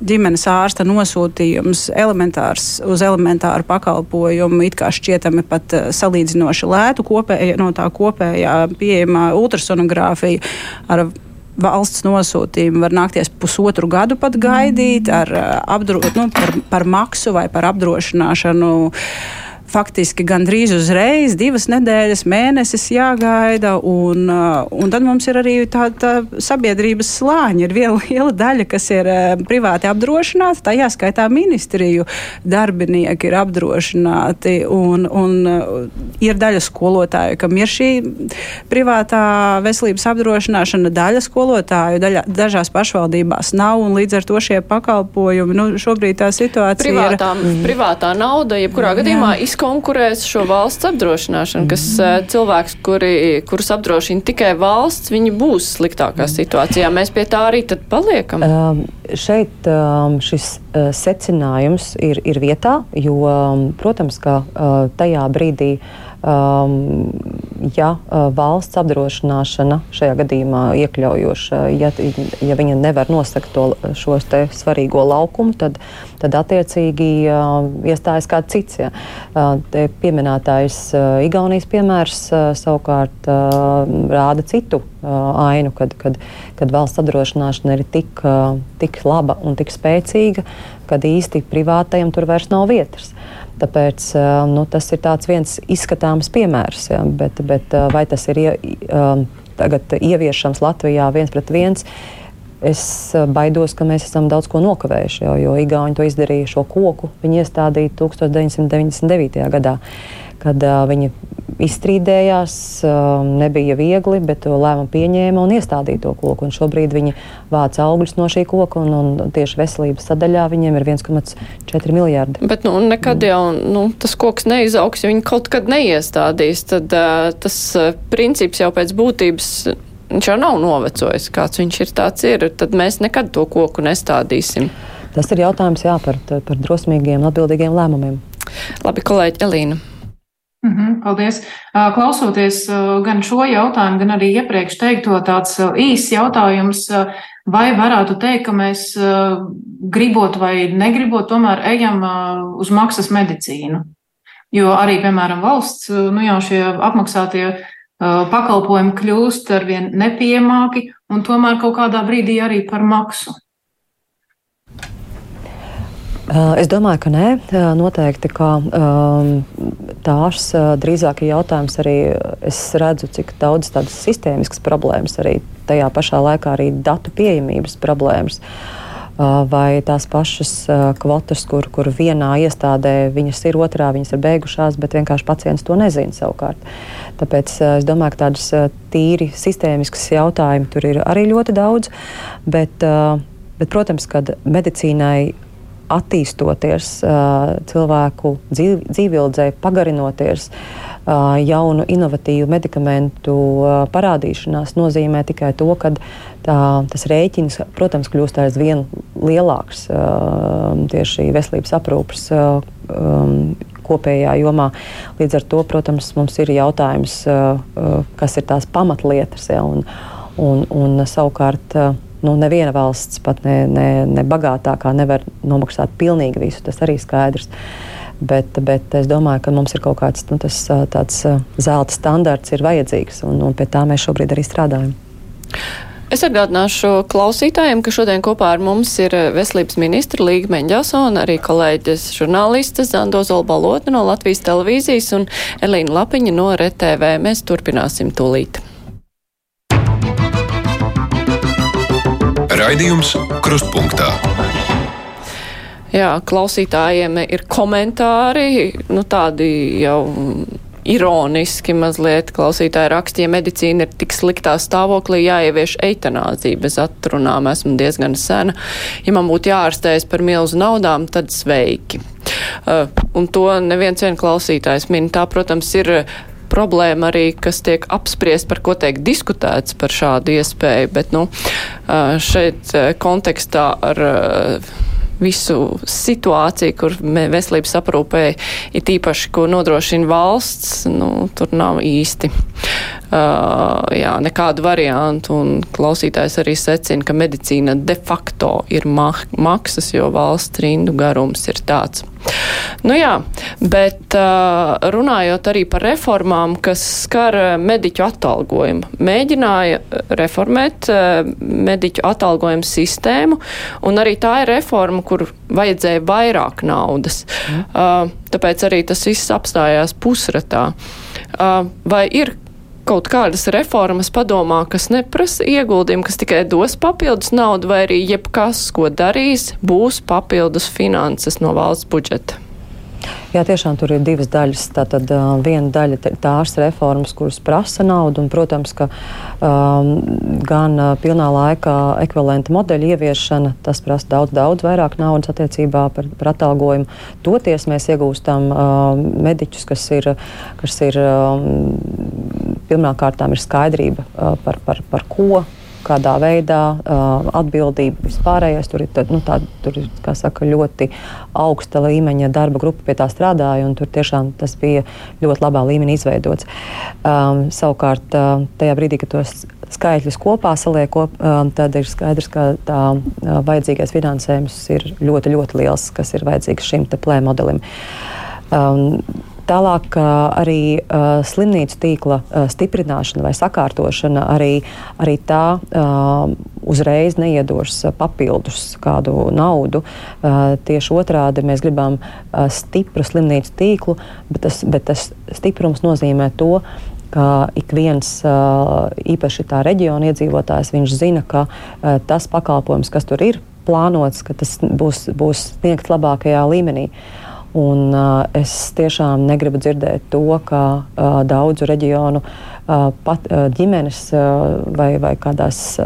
ģimenes ārsta nosūtījums elementārs uz elementāru pakalpojumu, it kā šķietami pat uh, salīdzinoši lētu kopēja, no tā kopējā pieejamā ultrasonogrāfija. Ar valsts nosūtījumu var nākties pusotru gadu pat gaidīt ar, uh, apdro, nu, par, par maksu vai par apdrošināšanu faktiski gandrīz uzreiz, divas nedēļas, mēnesis jāgaida. Un, uh, un tad mums ir arī tā, tā sabiedrības slāņa. Ir viena liela daļa, kas ir uh, privāti apdrošināta, tajā skaitā ministriju darbinieki ir apdrošināti. Un, un uh, ir daļa skolotāju, kam ir šī privātā veselības apdrošināšana, daļa skolotāju, daļa, dažās pašvaldībās nav. Līdz ar to šie pakalpojumi, nu, šobrīd tā situācija privātā, ir. Mm. Privātā nauda, jebkurā gadījumā, izskatās konkurēs šo valsts apdrošināšanu, kas mm. cilvēks, kuri, kurus apdrošina tikai valsts, viņi būs sliktākā mm. situācijā. Mēs pie tā arī tad paliekam. Um, šeit um, šis uh, secinājums ir, ir vietā, jo, um, protams, ka uh, tajā brīdī uh, um, ja uh, valsts apdrošināšana šajā gadījumā iekļaujoša, ja, ja viņa nevar nosakt to, šo svarīgo laukumu, tad, tad attiecīgi uh, iestājas kāds cits. Ja. Uh, pieminētais uh, Igaunijas piemērs uh, savukārt uh, rāda citu uh, ainu, kad, kad, kad valsts apdrošināšana ir tik, uh, tik laba un tik spēcīga, kad īsti privātajam tur vairs nav vietas. Tāpēc nu, tas ir viens izskatāms piemērs. Ja, bet, bet vai tas ir ie, tagad ieviešams Latvijā viens pret viens? Es baidos, ka mēs esam daudz ko nokavējuši, jo, jo Igauni to izdarīja šo koku. Viņi iestādīja 1999. gadā kad uh, viņi izstrīdējās, uh, nebija viegli, bet to lēmumu pieņēma un iestādīja to koku. Un šobrīd viņi vāc augļus no šī koka, un, un tieši veselības sadaļā viņiem ir 1,4 miljardi. Bet nu, nekad jau nu, tas koks neizaugs, ja viņi kaut kad neiestādīs. Tad uh, tas uh, princips jau pēc būtības. Viņš jau nav novecojis, kāds viņš ir, tāds ir. Tad mēs nekad to koku nestādīsim. Tas ir jautājums jā, par, par drosmīgiem atbildīgiem lēmumiem. Labi, kolēģi Elīna. -hmm, paldies. Klausoties gan šo jautājumu, gan arī iepriekš teikto tāds īsts jautājums, vai varētu teikt, ka mēs gribot vai negribot, tomēr ejam uz maksas medicīnu? Jo arī, piemēram, valsts, nu jau šie apmaksātie pakalpojumi kļūst arvien nepieejamāki un tomēr kaut kādā brīdī arī par maksu. Es domāju, ka nē, noteikti, ka um, tās drīzāk ir jautājums arī. Es redzu, cik daudz tādas sistēmiskas problēmas, arī tajā pašā laikā arī datu pieejamības problēmas. Vai tās pašas kvotas, kur, kur vienā iestādē viņas ir, otrā viņas ir beigušās, bet vienkārši pacients to nezina savukārt. Tāpēc es domāju, ka tādas tīri sistēmiskas jautājumi tur ir arī ļoti daudz. Bet, bet protams, ka medicīnai attīstoties, cilvēku dzīvildzei pagarinoties, jaunu, inovatīvu medikamentu parādīšanās nozīmē tikai to, ka tā, tas rēķins, protams, kļūst aizvien lielāks tieši veselības aprūpas kopējā jomā. Līdz ar to, protams, mums ir jautājums, kas ir tās pamatlietas. Ja, un, un, un savukārt nu, neviena valsts, pat ne, ne, ne bagātākā, nevar nomaksāt pilnīgi visu. Tas arī skaidrs. Bet, bet es domāju, ka mums ir kaut kāds nu, tas, tāds zelta standarts, ir vajadzīgs, un, un pie tā mēs šobrīd arī strādājam. Es atgādināšu klausītājiem, ka šodien kopā ar mums ir veselības ministra Līga Meņģelsona, arī kolēģis žurnālistes Zando Zolbalotne no Latvijas televīzijas un Elīna Lapiņa no RTV. Mēs turpināsim tūlīt. Raidījums Krustpunktā. Jā, klausītājiem ir komentāri, nu tādi jau ironiski mazliet klausītāji rakstīja, medicīna ir tik sliktā stāvoklī, jāievieš eitanāzija bez atrunām. Esmu diezgan sena. Ja man būtu jārastējas par milzu naudām, tad sveiki. un to neviens vien klausītājs min. Tā, protams, ir problēma arī, kas tiek apspriest, par ko tiek diskutēts par šādu iespēju, bet, nu, šeit kontekstā ar visu situāciju, kur veselības aprūpē ir tīpaši, ko nodrošina valsts, nu, tur nav īsti uh, jā, nekādu variantu. Un klausītājs arī secina, ka medicīna de facto ir ma maksas, jo valsts rindu garums ir tāds. Nu jā, bet uh, runājot arī par reformām, kas skar mediķu atalgojumu, mēģināja reformēt uh, mediķu atalgojumu sistēmu, un arī tā ir reforma, kur vajadzēja vairāk naudas. Mm. Tāpēc arī tas viss apstājās pusratā. Uh, vai ir kaut kādas reformas padomā, kas neprasa ieguldījumu, kas tikai dos papildus naudu, vai arī jebkas, ko darīs, būs papildus finanses no valsts budžeta? Jā, tiešām tur ir divas daļas. Tātad viena daļa ir tās reformas, kuras prasa naudu, un, protams, ka um, gan pilnā laikā ekvivalenta modeļa ieviešana, tas prasa daudz, daudz vairāk naudas attiecībā par, par atalgojumu. Toties mēs iegūstam uh, mediķus, kas ir, kas ir um, pirmā kārtām ir skaidrība uh, par, par, par ko kādā veidā uh, atbildība vispārējais. Tur ir, nu, tā, tur ir saka, ļoti augsta līmeņa darba grupa pie tā strādāja, un tur tiešām tas bija ļoti labā līmenī izveidots. Um, savukārt, uh, tajā brīdī, kad tos skaitļus kopā saliek, kop, um, tad ir skaidrs, ka tā uh, vajadzīgais finansējums ir ļoti, ļoti liels, kas ir vajadzīgs šim plē modelim. Um, Tālāk arī uh, slimnīcu tīkla uh, stiprināšana vai sakārtošana arī, arī tā uh, uzreiz neiedos papildus kādu naudu. Uh, tieši otrādi mēs gribam uh, stipru slimnīcu tīklu, bet tas, bet tas stiprums nozīmē to, ka ik viens, īpaši tā reģiona iedzīvotājs, zina, ka tas pakalpojums, kas tur ir plānots, ka tas būs, būs sniegts labākajā līmenī. Un, uh, es tiešām negribu dzirdēt to, ka uh, daudzu reģionu uh, pat, ģimenes vai, vai kādās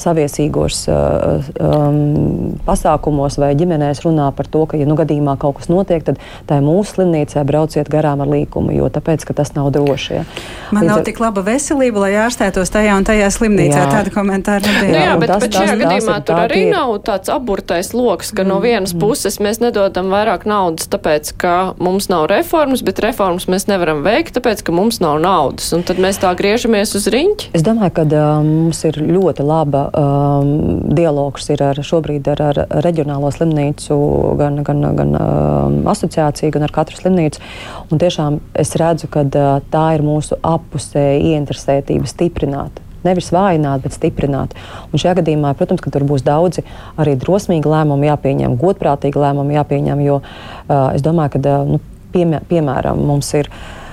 saviesīgos um, pasākumos vai ģimenēs runā par to, ka, ja nu gadījumā kaut kas notiek, tad tā ir mūsu slimnīcā brauciet garām ar līkumu, jo tāpēc, ka tas nav droši. Ja. Man Līdz nav ar... tik laba veselība, lai ārstētos tajā un tajā slimnīcā. Jā. Tāda komentāra nebija. Nu, jā, bet, tas, bet šajā tas, gadījumā tas tur arī ir. nav tāds aburtais lokus, ka mm. no vienas mm. puses mēs nedodam vairāk naudas tāpēc, ka mums nav reformas, bet reformas mēs nevaram veikt, tāpēc, ka mums nav naudas. Un tad mēs tā griežamies uz riņķi. Es domāju, ka uh, mums ir ļoti laba um, dialogs ir ar, šobrīd ar, ar reģionālo slimnīcu, gan, gan, gan um, asociāciju, gan ar katru slimnīcu. Un tiešām es redzu, ka uh, tā ir mūsu appusēja ieinteresētība stiprināt nevis vājināt, bet stiprināt. Un šajā gadījumā, protams, ka tur būs daudzi arī drosmīgi lēmumi jāpieņem, godprātīgi lēmumi jāpieņem, jo uh, es domāju, ka, uh, nu, piemē, piemēram, mums ir. Uh,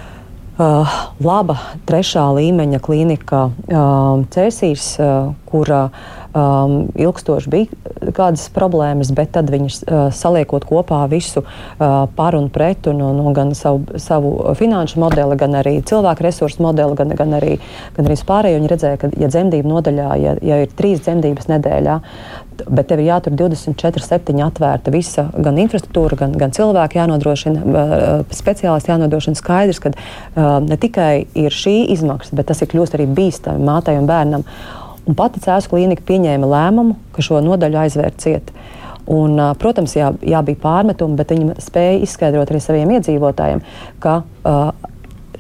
laba trešā līmeņa klinika uh, Cēsīs, uh, kura um, ilgstoši bija kādas problēmas, bet tad viņi uh, saliekot kopā visu uh, par un pret, un, un, un gan savu, savu finanšu modeli, gan arī cilvēku resursu modeli, gan, gan arī, gan arī pārējo. Viņi redzēja, ka, ja dzemdību nodaļā, ja, ja ir trīs dzemdības nedēļā, bet tev ir jātur 24, 7 atvērta visa gan infrastruktūra, gan, gan cilvēki jānodrošina, uh, speciālisti jānodrošina skaidrs, ka uh, ne tikai ir šī izmaksa, bet tas ir kļūst arī bīstami mātei un bērnam. Un pati Cēlus klinika pieņēma lēmumu, ka šo nodaļu aizvērt ciet. Un, protams, jā, jā, bija pārmetumi, bet viņi spēja izskaidrot arī saviem iedzīvotājiem, ka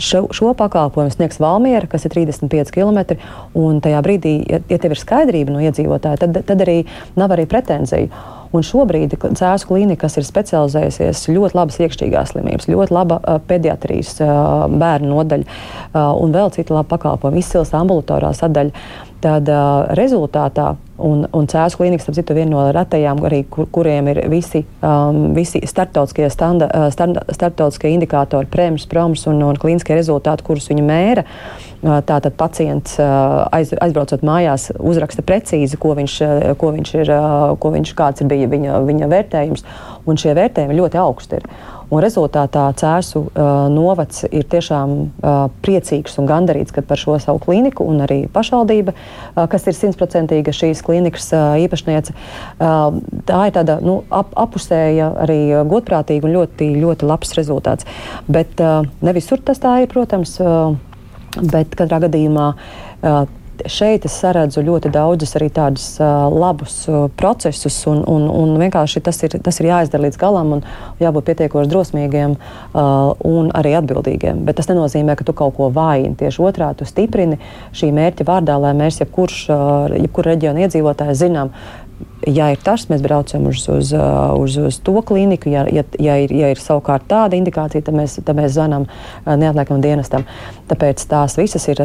šo, šo pakalpojumu sniegs Valmiera, kas ir 35 km. Un tajā brīdī, ja, ja tev ir skaidrība no iedzīvotāja, tad, tad arī nav arī pretenziju. Un šobrīd Cēlus klinika, kas ir specializējusies ļoti labas iekšķīgās slimības, ļoti laba uh, pediatrijas uh, bērnu nodaļa uh, un vēl cita laba pakalpojuma, izcils ambulatorā sadaļa, tad uh, rezultātā Un, un Cēlus klīnikas, ap citu, viena no retajām, arī, kur, kuriem ir visi, um, visi starptautiskie, standa, standa, starptautiskie indikātori, prēmijas, proms un, un klīniskie rezultāti, kurus viņi mēra. Tātad pacients aiz, aizbraucot mājās, uzraksta precīzi, ko viņš, ko viņš ir, ko viņš, kāds ir bija viņa, viņa vērtējums, un šie vērtējumi ļoti augsti ir. Un rezultātā Cēsu novads ir tiešām priecīgs un gandarīts par šo savu klīniku un arī pašvaldība, kas ir simtprocentīga šīs klīnikas īpašniece. Tā ir tāda nu, ap, apusēja, arī godprātīga un ļoti, ļoti labs rezultāts. Bet ne visur tas tā ir, protams. Bet katrā gadījumā šeit es saredzu ļoti daudzus arī tādus uh, labus uh, procesus, un, un, un vienkārši tas ir, tas ir jāizdara līdz galam un jābūt pietiekoši drosmīgiem uh, un arī atbildīgiem. Bet tas nenozīmē, ka tu kaut ko vājini. Tieši otrādi, tu stiprini šī mērķa vārdā, lai mēs, jebkurš, uh, jebkura reģiona iedzīvotājs, zinām, ja ir tas, mēs braucam uz, uz, uz, uz to klīniku. Ja, ja, ja, ir, ja ir savukārt tāda indikācija, tad mēs, tad mēs zvanām neatliekam dienestam. Tāpēc tās visas ir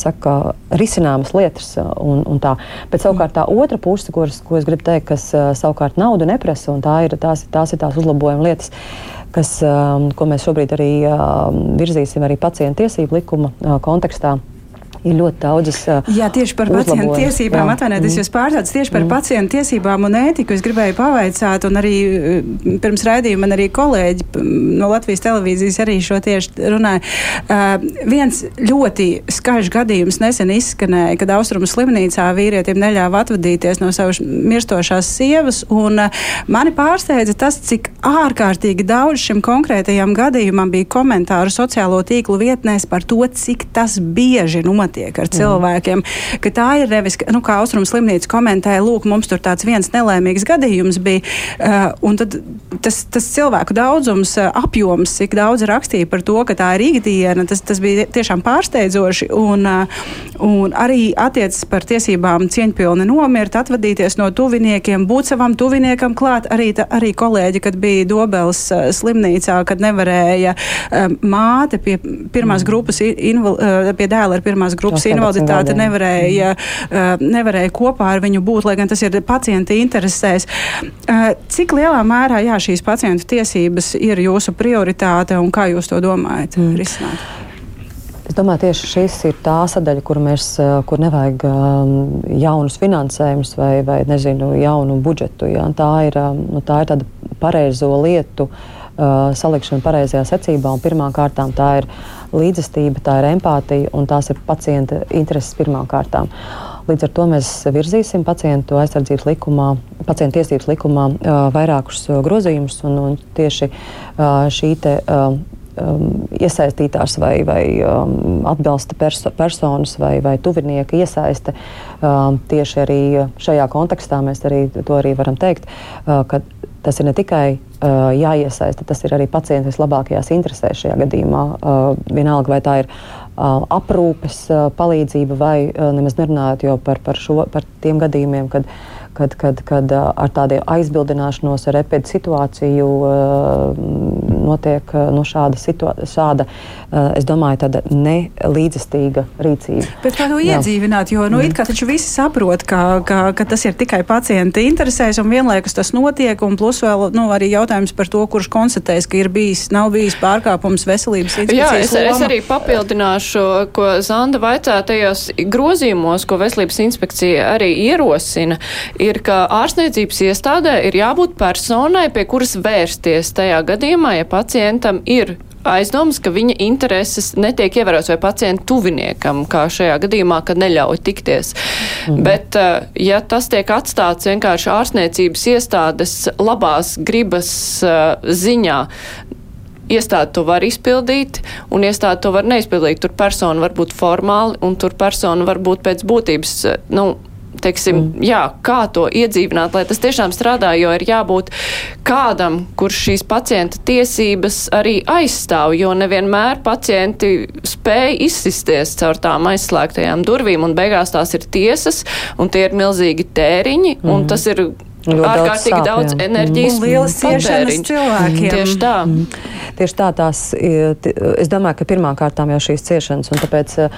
saka, risināmas lietas. Un, un tā. Bet savukārt tā otra puse, ko, ko es gribu teikt, kas savukārt naudu neprasa, un tā ir, tās, tās ir tās uzlabojuma lietas. Kas, ko mēs šobrīd arī virzīsim arī pacientu tiesību likuma kontekstā, ir ļoti daudzas. Jā, tieši par pacientu tiesībām, atvainojieties, mm. jūs pārstāstāt tieši par mm. pacientu tiesībām un ētiku. Es gribēju pavaicāt, un arī pirms raidījuma man arī kolēģi no Latvijas televīzijas arī šo tieši runāja. Uh, viens ļoti skaļš gadījums nesen izskanēja, kad Austrumu slimnīcā vīrietim neļāva atvadīties no savas mirstošās sievas, un uh, mani pārsteidza tas, cik ārkārtīgi daudz šim konkrētajam gadījumam bija komentāru sociālo tīklu vietnēs par to, cik tas bieži notiek notiek ar cilvēkiem. Ka tā ir nevis, nu, kā Austrum slimnīca komentēja, lūk, mums tur tāds viens nelēmīgs gadījums bija. Uh, tad tas, tas cilvēku daudzums, uh, apjoms, cik daudz rakstīja par to, ka tā ir ikdiena, tas, tas bija tiešām pārsteidzoši. Un, uh, un arī attiecas par tiesībām cieņpilni nomirt, atvadīties no tuviniekiem, būt savam tuviniekam klāt. Arī, ta, arī kolēģi, kad bija Dobels uh, slimnīcā, kad nevarēja uh, māte pie pirmās mm. grupas, inval, uh, pie dēla ar pirmās grupas invaliditāte nevarēja, uh, nevarēja kopā ar viņu būt, lai gan tas ir pacienta interesēs. Uh, cik lielā mērā jā, šīs pacientu tiesības ir jūsu prioritāte un kā jūs to domājat mm. risināt? Es domāju, tieši šis ir tā sadaļa, kur, mēs, kur nevajag um, jaunus finansējumus vai, vai nezinu, jaunu budžetu. Ja? Tā, ir, um, nu, tā ir tāda pareizo lietu uh, salikšana pareizajā secībā. Pirmām kārtām tā ir uh, līdzestība, tā ir empātija un tās ir pacienta intereses pirmām kārtām. Līdz ar to mēs virzīsim pacientu aizsardzības likumā, pacientu tiesības likumā uh, vairākus uh, grozījumus, un, un tieši uh, šī te, uh, um, iesaistītās vai, vai um, atbalsta perso personas vai, vai tuvinieka iesaiste. Um, tieši arī šajā kontekstā mēs arī to arī varam teikt, uh, ka tas ir ne tikai uh, jāiesaista, tas ir arī pacienta vislabākajās interesēs šajā gadījumā. Uh, vienalga, vai tā ir uh, aprūpes uh, palīdzība vai uh, nemaz nerunājot par, par, šo, par tiem gadījumiem, kad uh, kad, kad, kad ar tādiem aizbildināšanos ar epidu situāciju notiek no šāda, šāda es domāju, tāda nelīdzestīga rīcība. Bet kā to iedzīvināt, jo nu, it kā taču visi saprot, ka, ka, ka tas ir tikai pacienta interesēs un vienlaikus tas notiek, un plus vēl nu, arī jautājums par to, kurš konstatēs, ka ir bijis, nav bijis pārkāpums veselības inspekcijas. Jā, es, loma. es arī papildināšu, ko Zanda vaicā tajos grozījumos, ko veselības inspekcija arī ierosina ir, ka ārstniecības iestādē ir jābūt personai, pie kuras vērsties tajā gadījumā, ja pacientam ir aizdomas, ka viņa intereses netiek ievērotas vai pacientu tuviniekam, kā šajā gadījumā, kad neļauj tikties. Mm. Bet, eh, ja tas tiek atstāts vienkārši ārstniecības iestādes labās gribas uh, ziņā, iestāde to var izpildīt, un iestāde to var neizpildīt. Tur persona var būt formāli, un tur persona var būt pēc būtības, eh, nu, teiksim, mm. jā, kā to iedzīvināt, lai tas tiešām strādā, jo ir jābūt kādam, kurš šīs pacienta tiesības arī aizstāv, jo nevienmēr pacienti spēj izsisties caur tām aizslēgtajām durvīm, un beigās tās ir tiesas, un tie ir milzīgi tēriņi, mm. un tas ir Ļoti ārkārtīgi daudz, daudz enerģijas un lielas ciešanas cilvēkiem. Tieši tā. Mm. Tieši tā tās, es domāju, ka pirmām kārtām jau šīs ciešanas, un tāpēc uh,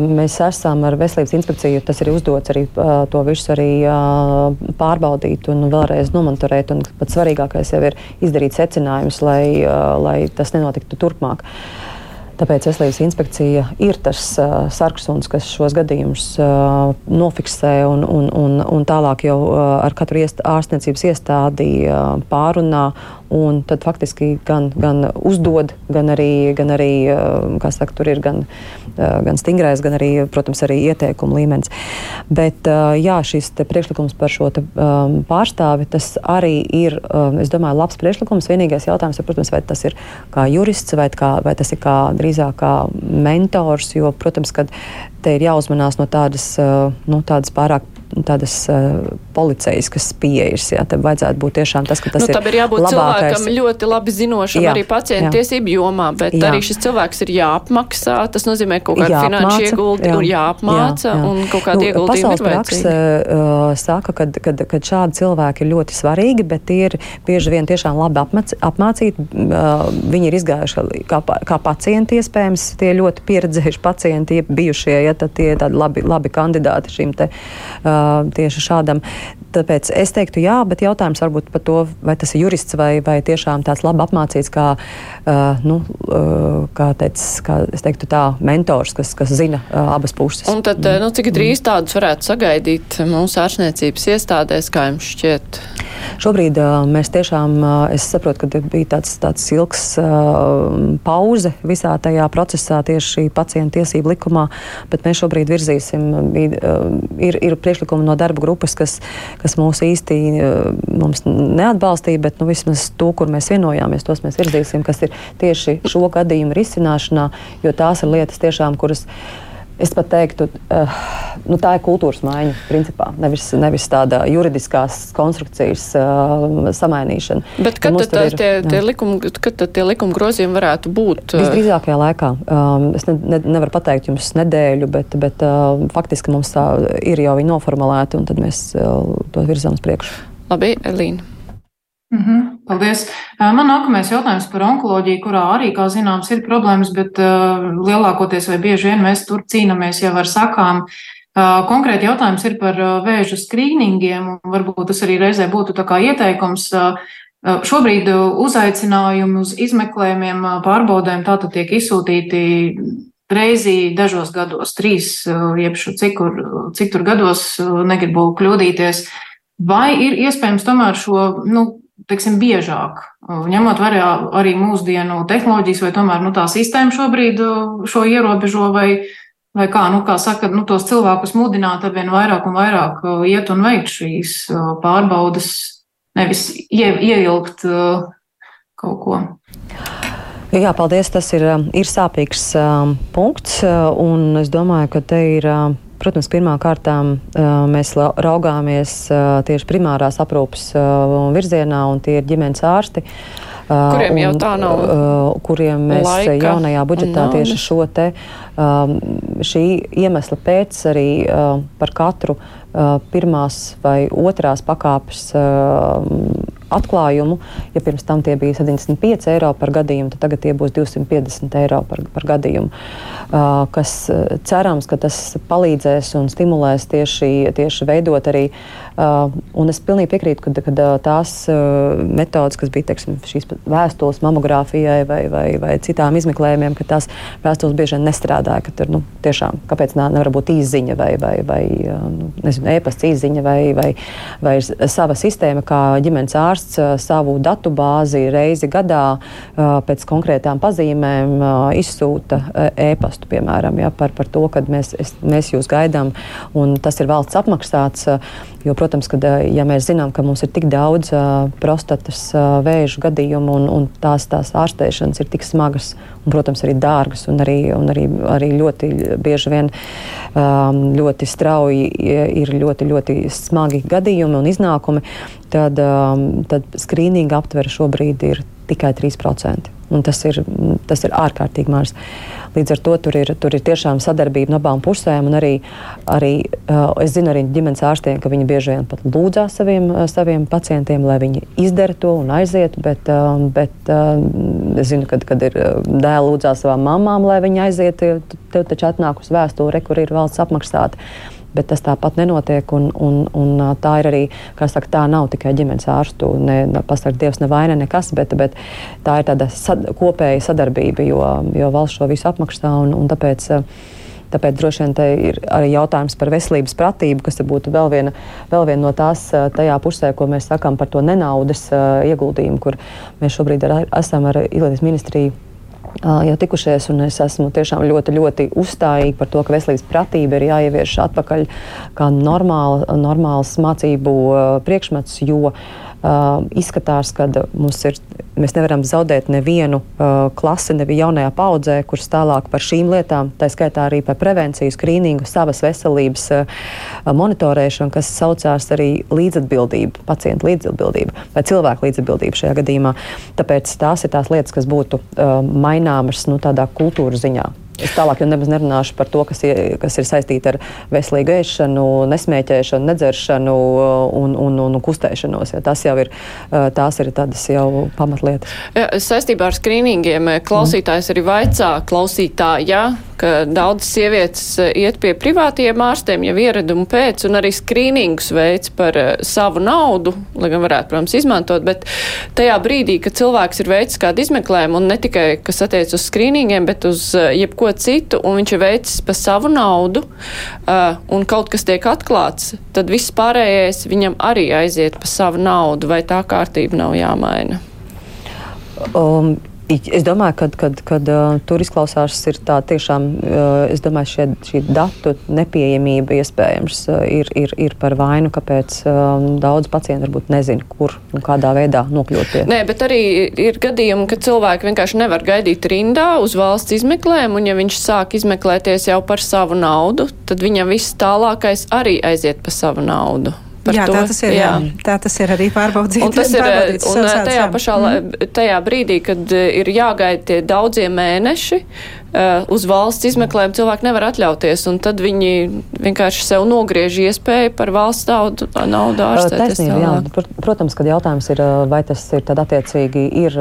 mēs esam ar veselības inspekciju, tas ir uzdots arī uh, to visu arī uh, pārbaudīt un vēlreiz nomonitorēt, un pats svarīgākais jau ir izdarīt secinājumus, lai, uh, lai tas nenotiktu turpmāk. Tāpēc veselības inspekcija ir tas uh, sarksuns, kas šos gadījumus uh, nofiksē un, un, un, un tālāk jau uh, ar katru iest, ārstniecības iestādi uh, pārunā. Un tad faktiski gan, gan uzdod, gan arī, gan arī uh, saka, tur ir gan, uh, gan stingrais, gan arī, protams, arī ieteikumu līmenis. Bet uh, jā, šis priekšlikums par šo te, um, pārstāvi, tas arī ir, um, es domāju, labs priekšlikums. Vienīgais jautājums ir, protams, vai tas ir kā jurists vai, kā, vai tas ir kā drīzāk kā mentors, jo, protams, ka te ir jāuzmanās no tādas, nu, tādas pārāk tādas uh, policijaskas pieejas. Jā, tam vajadzētu būt tiešām tas, ka tas nu, ir. Tam ir jābūt labākais. cilvēkam ļoti labi zinošam jā, arī pacientu tiesību jomā, bet jā. arī šis cilvēks ir jāapmaksā. Tas nozīmē kaut kādu finanšu ieguldi jā, un jāapmāca jā, jā. un kaut kādu nu, ieguldījumu ir prakse, uh, saka, ka, kad, kad šādi cilvēki ir ļoti svarīgi, bet tie ir bieži vien tiešām labi apmac, apmācīti. Uh, viņi ir izgājuši kā, kā pacienti iespējams, tie ļoti pieredzējuši pacienti, bijušie, ja tie ir tādi labi, labi kandidāti šim te. Uh, tieši šādam. Tāpēc es teiktu, jā, bet jautājums varbūt par to, vai tas ir jurists vai, vai tiešām tāds labi apmācīts, kā, uh, nu, uh, kā, teic, kā es teiktu, tā mentors, kas, kas zina uh, abas puses. Un tad, mm. nu, cik drīz tādus varētu sagaidīt mūsu ārstniecības iestādēs, kā jums šķiet? Šobrīd mēs tiešām, es saprotu, ka bija tāds, tāds ilgs pauze visā tajā procesā tieši pacientu tiesību likumā, bet mēs šobrīd virzīsim, ir, ir priekšlikumi no darba grupas, kas, kas mūs īsti mums neatbalstīja, bet nu, vismaz to, kur mēs vienojāmies, tos mēs virzīsim, kas ir tieši šo gadījumu risināšanā, jo tās ir lietas tiešām, kuras. Es pat teiktu, uh, nu, tā ir kultūras maiņa, principā, nevis, nevis tāda juridiskās konstrukcijas uh, samainīšana. Bet kad tad, ir, tie, tie likuma, kad tad tie likuma grozījumi varētu būt? Visdrīzākajā laikā. Um, es ne, ne, nevaru pateikt jums nedēļu, bet, bet uh, faktiski mums tā ir jau noformulēta, un tad mēs uh, to virzām uz priekšu. Labi, Elīna. Mm -hmm, paldies. Man nākamais jautājums par onkoloģiju, kurā arī, kā zināms, ir problēmas, bet uh, lielākoties vai bieži vien mēs tur cīnāmies jau ar sakām. Uh, konkrēti jautājums ir par uh, vēža skrīningiem, un varbūt tas arī reizē būtu tā kā ieteikums. Šobrīd uzaicinājumi uz izmeklējumiem, pārbaudēm tātad tiek izsūtīti reizi dažos gados, trīs, jeb cik, kur, cik tur gados, negribu kļūdīties. Vai ir iespējams tomēr šo nu, teiksim, biežāk, ņemot vērā arī mūsdienu tehnoloģijas, vai tomēr nu, tā sistēma šobrīd šo ierobežo, vai, vai kā, nu, kā saka, nu, tos cilvēkus mudināt ar vien vairāk un vairāk iet un veikt šīs pārbaudas, nevis ie, ieilgt kaut ko. Jā, paldies. Tas ir, ir sāpīgs um, punkts, un es domāju, ka te ir. Um, Protams, pirmām kārtām mēs raugāmies tieši primārās aprūpes virzienā, un tie ir ģimenes ārsti. Kuriem jau tā nav? Kuriem mēs laika jaunajā budžetā tieši šo te šī iemesla pēc arī par katru pirmās vai otrās pakāpes atklājumu. Ja pirms tam tie bija 75 eiro par gadījumu, tad tagad tie būs 250 eiro par, par gadījumu. Uh, kas cerams, ka tas palīdzēs un stimulēs tieši, tieši veidot arī. Uh, un es pilnīgi piekrītu, ka, ka tās uh, metodas, kas bija teiksim, šīs vēstules mammogrāfijai vai, vai, vai citām izmeklējumiem, ka tās vēstules bieži vien nestrādāja. Ka tur, nu, tiešām, kāpēc nā, nevar būt īziņa vai, vai, vai nu, e-pasta īziņa vai, vai, vai sava sistēma, kā ģimenes ārsts savu datu bāzi reizi gadā pēc konkrētām pazīmēm izsūta e-pastu, piemēram, ja, par, par to, ka mēs, es, mēs jūs gaidām un tas ir valsts apmaksāts. Jo, protams, kad ja mēs zinām, ka mums ir tik daudz prostatas vēža gadījumu un, un tās, tās ārstēšanas ir tik smagas un, protams, arī dārgas un arī, un arī, arī ļoti bieži vien ļoti strauji ir ļoti, ļoti smagi gadījumi un iznākumi, tad, tad skrīninga aptvere šobrīd ir tikai 3%. Tas ir, tas ir ārkārtīgi maz. Līdz ar to tur ir, tur ir tiešām sadarbība no abām pusēm. Arī, arī, uh, es zinu arī ģimenes ārstiem, ka viņi bieži vien pat lūdzās saviem, uh, saviem pacientiem, lai viņi izdara to un aizietu. Bet, uh, bet es zinu, kad, kad ir dēls lūdzās savām mamām, lai viņi aizietu, tev taču atnāk uz vēsturi, kur ir valsts apmaksāta. Bet tas tāpat nenotiek. Un, un, un tā ir arī, kā saka, tā nav tikai ģimenes ārstu, ne, pasaka, Dievs, ne vaina, nekas, bet, bet tā ir tāda sad, kopēja sadarbība, jo, jo valsts šo visu apmaksā un, un tāpēc. Tāpēc droši vien te ir arī jautājums par veselības pratību, kas būtu vēl viena, vēl viena no tās tajā pusē, ko mēs sakām par to nenaudas ieguldījumu, kur mēs šobrīd ar, esam ar Ilietas ministriju jau tikušies, un es esmu tiešām ļoti, ļoti uzstājīga par to, ka veselības pratība ir jāievieš atpakaļ kā normāla, normāls mācību priekšmets, jo uh, Uh, izskatās, ka mums ir, mēs nevaram zaudēt nevienu uh, klasi, nevienu jaunajā paudzē, kurš tālāk par šīm lietām, tā skaitā arī par prevenciju, skrīningu, savas veselības uh, monitorēšanu, kas saucās arī līdzatbildība, pacienta līdzatbildība vai cilvēku līdzatbildība šajā gadījumā. Tāpēc tās ir tās lietas, kas būtu uh, maināmas nu, tādā kultūras ziņā. Es tālāk jau nemaz nerunāšu par to, kas ir, kas ir saistīta ar veselīgu ēšanu, nesmēķēšanu, nedzeršanu un, un, un kustēšanos. Ja tas jau ir, tās ir tādas jau pamatlietas. Ja, saistībā ar skrīningiem klausītājs mm. arī vaicā klausītājā, ka daudzas sievietes iet pie privātiem ārstiem jau ieredumu pēc un arī skrīningus veids par savu naudu, lai gan varētu, protams, izmantot, bet tajā brīdī, kad cilvēks ir veicis kādu izmeklējumu un ne tikai, kas attiec uz skrīningiem, bet uz jebko citu, un viņš ir veicis par savu naudu, uh, un kaut kas tiek atklāts, tad viss pārējais viņam arī aiziet par savu naudu, vai tā kārtība nav jāmaina? Um, Es domāju, ka kad, kad, uh, tur izklausās, ir tā tiešām, uh, domāju, šie, šī datu nepieejamība iespējams uh, ir, ir, ir par vainu, kāpēc um, daudz pacientu varbūt nezina, kur un kādā veidā nokļūt pie. Nē, bet arī ir gadījumi, ka cilvēki vienkārši nevar gaidīt rindā uz valsts izmeklējumu, un ja viņš sāk izmeklēties jau par savu naudu, tad viņam viss tālākais arī aiziet par savu naudu jā, to. Tā tas ir, jā. Jā. tā tas ir arī pārbaudīt. Un tas ir un tajā pašā mm. tajā brīdī, kad ir jāgaida tie daudzie mēneši, uh, uz valsts izmeklējumu cilvēki nevar atļauties, un tad viņi vienkārši sev nogriež iespēju par valsts naudu, naudu ārstēties. Taisnība, jā. Protams, kad jautājums ir, vai tas ir tad attiecīgi ir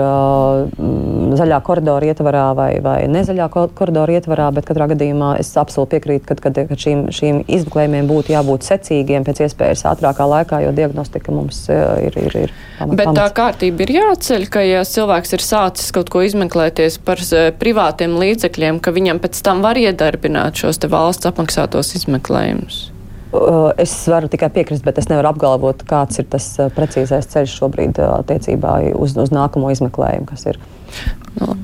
zaļā koridora ietvarā vai, vai nezaļā koridora ietvarā, bet katrā gadījumā es absolūti piekrītu, ka, kad, kad šīm, šīm izmeklējumiem būtu jābūt secīgiem pēc iespējas ātrākā laikā, jo diagnostika mums ir. ir, ir pamat, bet tā kārtība ir jāceļ, ka ja cilvēks ir sācis kaut ko izmeklēties par privātiem līdzekļiem, līdzekļiem, ka viņam pēc tam var iedarbināt šos valsts apmaksātos izmeklējumus? Es varu tikai piekrist, bet es nevaru apgalvot, kāds ir tas precīzais ceļš šobrīd attiecībā uz, uz nākamo izmeklējumu, kas ir. No.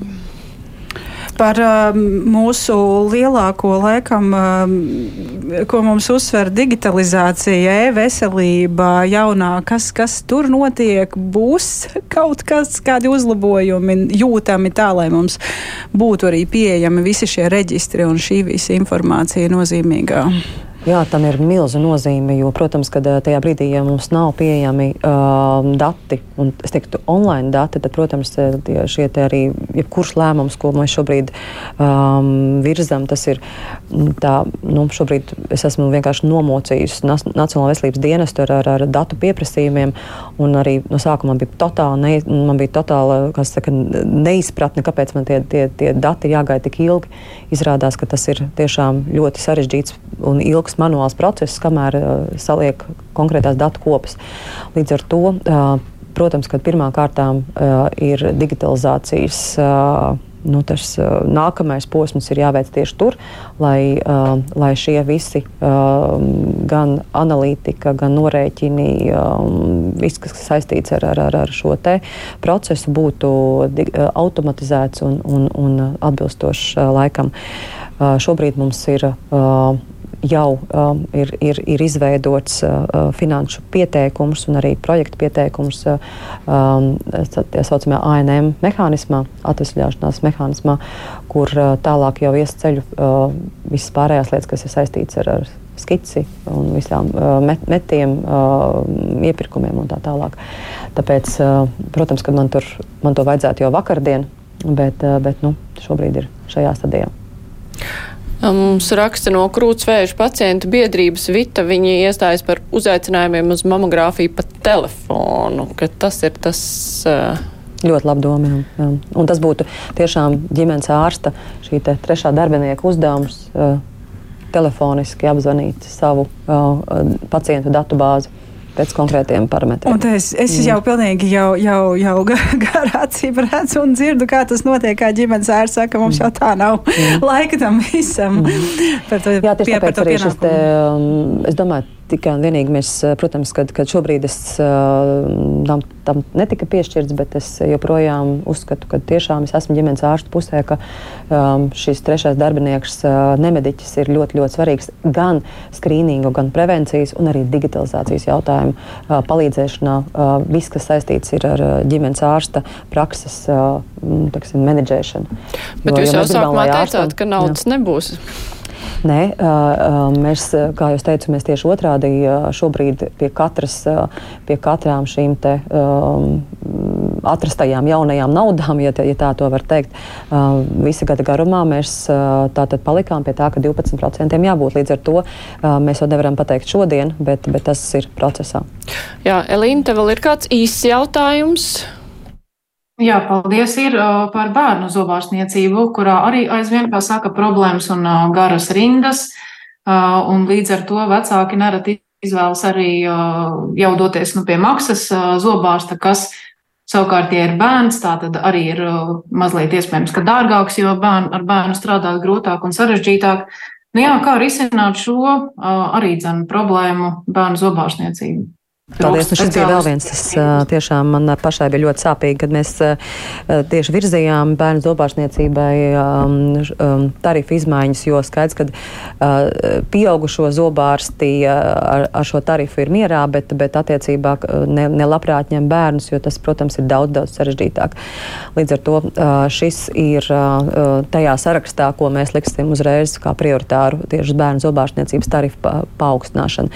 Par um, mūsu lielāko laikam, um, ko mums uzsver digitalizācija, e-veselība, jaunā, kas, kas tur notiek, būs kaut kas, kādi uzlabojumi jūtami tā, lai mums būtu arī pieejami visi šie reģistri un šī visa informācija nozīmīgā. Jā, tam ir milza nozīme, jo, protams, kad eh, tajā brīdī, ja mums nav pieejami uh, dati, un es teiktu, online dati, tad, protams, eh, tie, šie te arī, jebkurš lēmums, ko mēs šobrīd um, virzam, tas ir mm, tā, nu, šobrīd es esmu vienkārši nomocījusi Nacionālo veselības dienestu ar, ar, ar datu pieprasījumiem, un arī no sākuma bija totāla, ne, man bija totāla, saka, neizpratne, kāpēc man tie, tie, tie dati jāgaida tik ilgi. Izrādās, ka tas ir tiešām ļoti sarežģīts un ilgs manuāls process, kamēr uh, saliek konkrētās datu kopas. Līdz ar to, uh, protams, ka pirmā kārtā uh, ir digitalizācijas. Uh, nu, tas uh, nākamais posms ir jāveic tieši tur, lai, uh, lai šie visi, uh, gan analītika, gan norēķini, uh, viss, kas saistīts ar, ar, ar šo procesu, būtu uh, automatizēts un, un, un atbilstošs uh, laikam. Uh, šobrīd mums ir. Jau um, ir, ir, ir izveidots uh, uh finanšu pieteikums un arī projekta pieteikums uh, um, tā saucamajā ANM mehānismā, atvesļošanās mehānismā, kur uh, tālāk jau iesceļu uh, visas pārējās lietas, kas ir saistītas ar, ar skici un visām uh, met, metiem, uh, iepirkumiem un tā tālāk. Tāpēc, uh, protams, ka man, tur, man to vajadzētu jau vakardien, bet, uh, bet nu, šobrīd ir šajā stadijā. Mums raksta no krūtsvēju pacientu biedrības Vita. Viņi iestājas par uzaicinājumiem uz mamogrāfiju pa telefonu, ka tas ir tas. Uh, Ļoti labi jā. Un tas būtu tiešām ģimenes ārsta, šī trešā darbinieka uzdevums. Uh, telefoniski apzvanīt savu uh, pacientu datu bāzi pēc konkrētiem parametriem. Un es, es mm. jau pilnīgi jau, jau, jau garā acīm redzu un dzirdu, kā tas notiek, kā ģimenes ārsts saka, mums jau tā nav mm. laika tam visam. Mm. Par to, Jā, tieši pie, tāpēc arī šis te, um, es domāju, tikai un vienīgi mēs, eh, protams, kad, kad šobrīd es uh, tam, tam netika piešķirts, bet es joprojām uzskatu, ka tiešām es esmu ģimenes ārstu pusē, ka um, šis trešais darbinieks, uh, nemediķis, ir ļoti, ļoti svarīgs gan skrīningu, gan prevencijas un arī digitalizācijas jautājumu uh, palīdzēšanā. Uh, viss, kas saistīts ir ar uh, ģimenes ārsta prakses uh, taksim, menedžēšanu. Bet jo, jūs jau sākumā teicāt, ka naudas jā. nebūs. Nē, mēs, kā jau teicu, mēs tieši otrādi šobrīd pie, katras, pie katrām šīm te, um, atrastajām jaunajām naudām, ja, ja tā to var teikt, visa gada garumā mēs tātad palikām pie tā, ka 12% jābūt. Līdz ar to mēs jau nevaram pateikt šodien, bet, bet tas ir procesā. Jā, Elīna, tev vēl ir kāds īsts jautājums? Jā, paldies. Ir par bērnu zobārstniecību, kurā arī aizvien, kā saka, problēmas un garas rindas. Un līdz ar to vecāki nereti izvēlas arī jau doties nu, pie maksas zobārsta, kas savukārt, ja ir bērns, tā tad arī ir mazliet iespējams, ka dārgāks, jo bērn, ar bērnu strādāt grūtāk un sarežģītāk. Nu, jā, kā risināt šo arī dzenu problēmu bērnu zobārstniecību? Paldies. Nu, šis bija vēl viens. Tas tiešām man pašai bija ļoti sāpīgi, kad mēs tieši virzījām bērnu zobārstniecībai tarifu izmaiņas, jo skaidrs, ka pieaugušo zobārsti ar, ar šo tarifu ir mierā, bet, bet attiecībā ne, nelabprāt ņem bērnus, jo tas, protams, ir daudz, daudz sarežģītāk. Līdz ar to šis ir tajā sarakstā, ko mēs liksim uzreiz kā prioritāru tieši bērnu zobārstniecības tarifu pa, paaugstināšanu.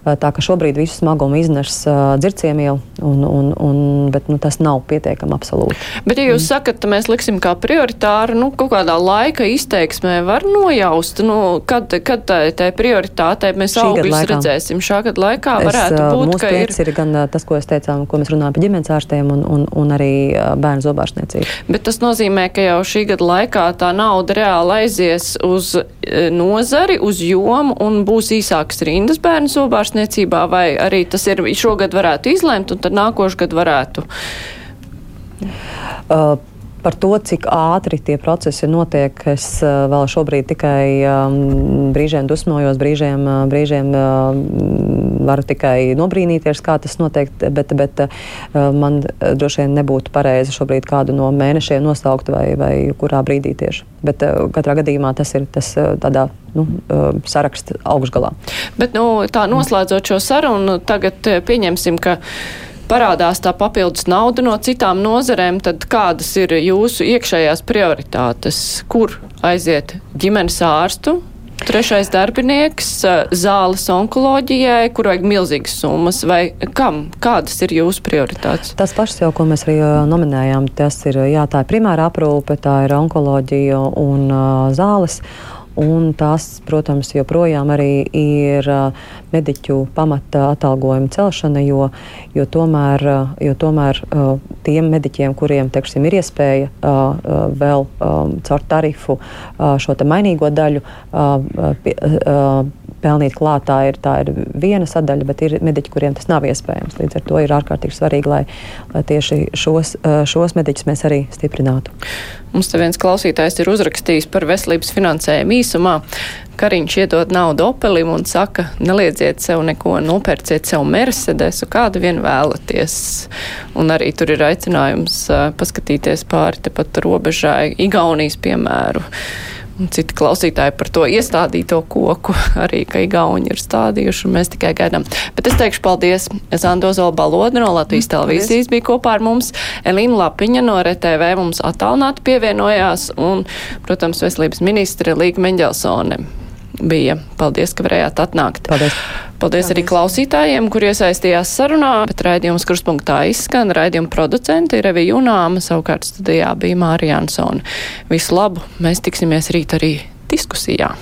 Tā ka šobrīd visu smagumu iznes uh, dzirciemielu, un, un, un, bet nu, tas nav pietiekami absolūti. Bet, ja jūs mm. sakat, ka mēs liksim kā prioritāru, nu, kaut kādā laika izteiksmē var nojaust, nu, kad, kad tā, tā prioritātei mēs augļus redzēsim šā gada laikā, varētu es, būt, ka ir. ir gan tas, ko es teicām, ko mēs runājam par ģimenes ārstiem un, un, un arī bērnu zobārstniecību. Bet tas nozīmē, ka jau šī gada laikā tā nauda reāli aizies uz nozari, uz jomu un būs īsākas rindas bērnu zobārstniecību ārstniecībā, vai arī tas ir šogad varētu izlemt, un tad nākošgad varētu? Uh, Par to, cik ātri tie procesi notiek, es uh, vēl šobrīd tikai um, brīžiem dusmojos, brīžiem, uh, brīžiem uh, varu tikai nobrīnīties, kā tas notiek, bet, bet uh, man droši vien nebūtu pareizi šobrīd kādu no mēnešiem nosaukt vai, vai kurā brīdī tieši. Bet uh, katrā gadījumā tas ir tas tādā nu, saraksta augšgalā. Bet nu, tā noslēdzot šo sarunu, tagad pieņemsim, ka parādās tā papildus nauda no citām nozarēm, tad kādas ir jūsu iekšējās prioritātes? Kur aiziet ģimenes ārstu? Trešais darbinieks zāles onkoloģijai, kur vajag milzīgas summas, vai kam? Kādas ir jūsu prioritātes? Tas pašs jau, ko mēs arī nominējām, tas ir, jā, tā ir primāra aprūpe, tā ir onkoloģija un uh, zāles. Un tās, protams, joprojām arī ir mediķu pamata atalgojuma celšana, jo, jo tomēr, jo tomēr tiem mediķiem, kuriem teiksim, ir iespēja vēl caur tarifu šo mainīgo daļu pelnīt klāt, tā ir, ir viena sadaļa, bet ir mediķi, kuriem tas nav iespējams. Līdz ar to ir ārkārtīgi svarīgi, lai, lai tieši šos, šos mediķus mēs arī stiprinātu. Mums te viens klausītājs ir uzrakstījis par veselības finansējumu īsumā. Kariņš iedod naudu Opelim un saka, neliedziet sev neko, nopērciet sev Mercedesu, kādu vien vēlaties. Un arī tur ir aicinājums uh, paskatīties pāri tepat robežai Igaunijas piemēru. Citi klausītāji par to iestādīto koku. Arī, ka Igauni ir stādījuši, un mēs tikai gaidām. Bet es teikšu paldies Zandozola Balodra no Latvijas mm, televīzijas bija kopā ar mums, Elīna Lapiņa no RTV mums attālināti pievienojās, un, protams, veselības ministre Līga Meņģelsone bija. Paldies, ka varējāt atnākt. Paldies. Paldies, Paldies arī klausītājiem, kur iesaistījās sarunā, bet raidījums kurspunktā izskan. Raidījuma producenti ir Evi Junāma, savukārt studijā bija Mārija Ansona. Visu labu, mēs tiksimies rīt arī diskusijā.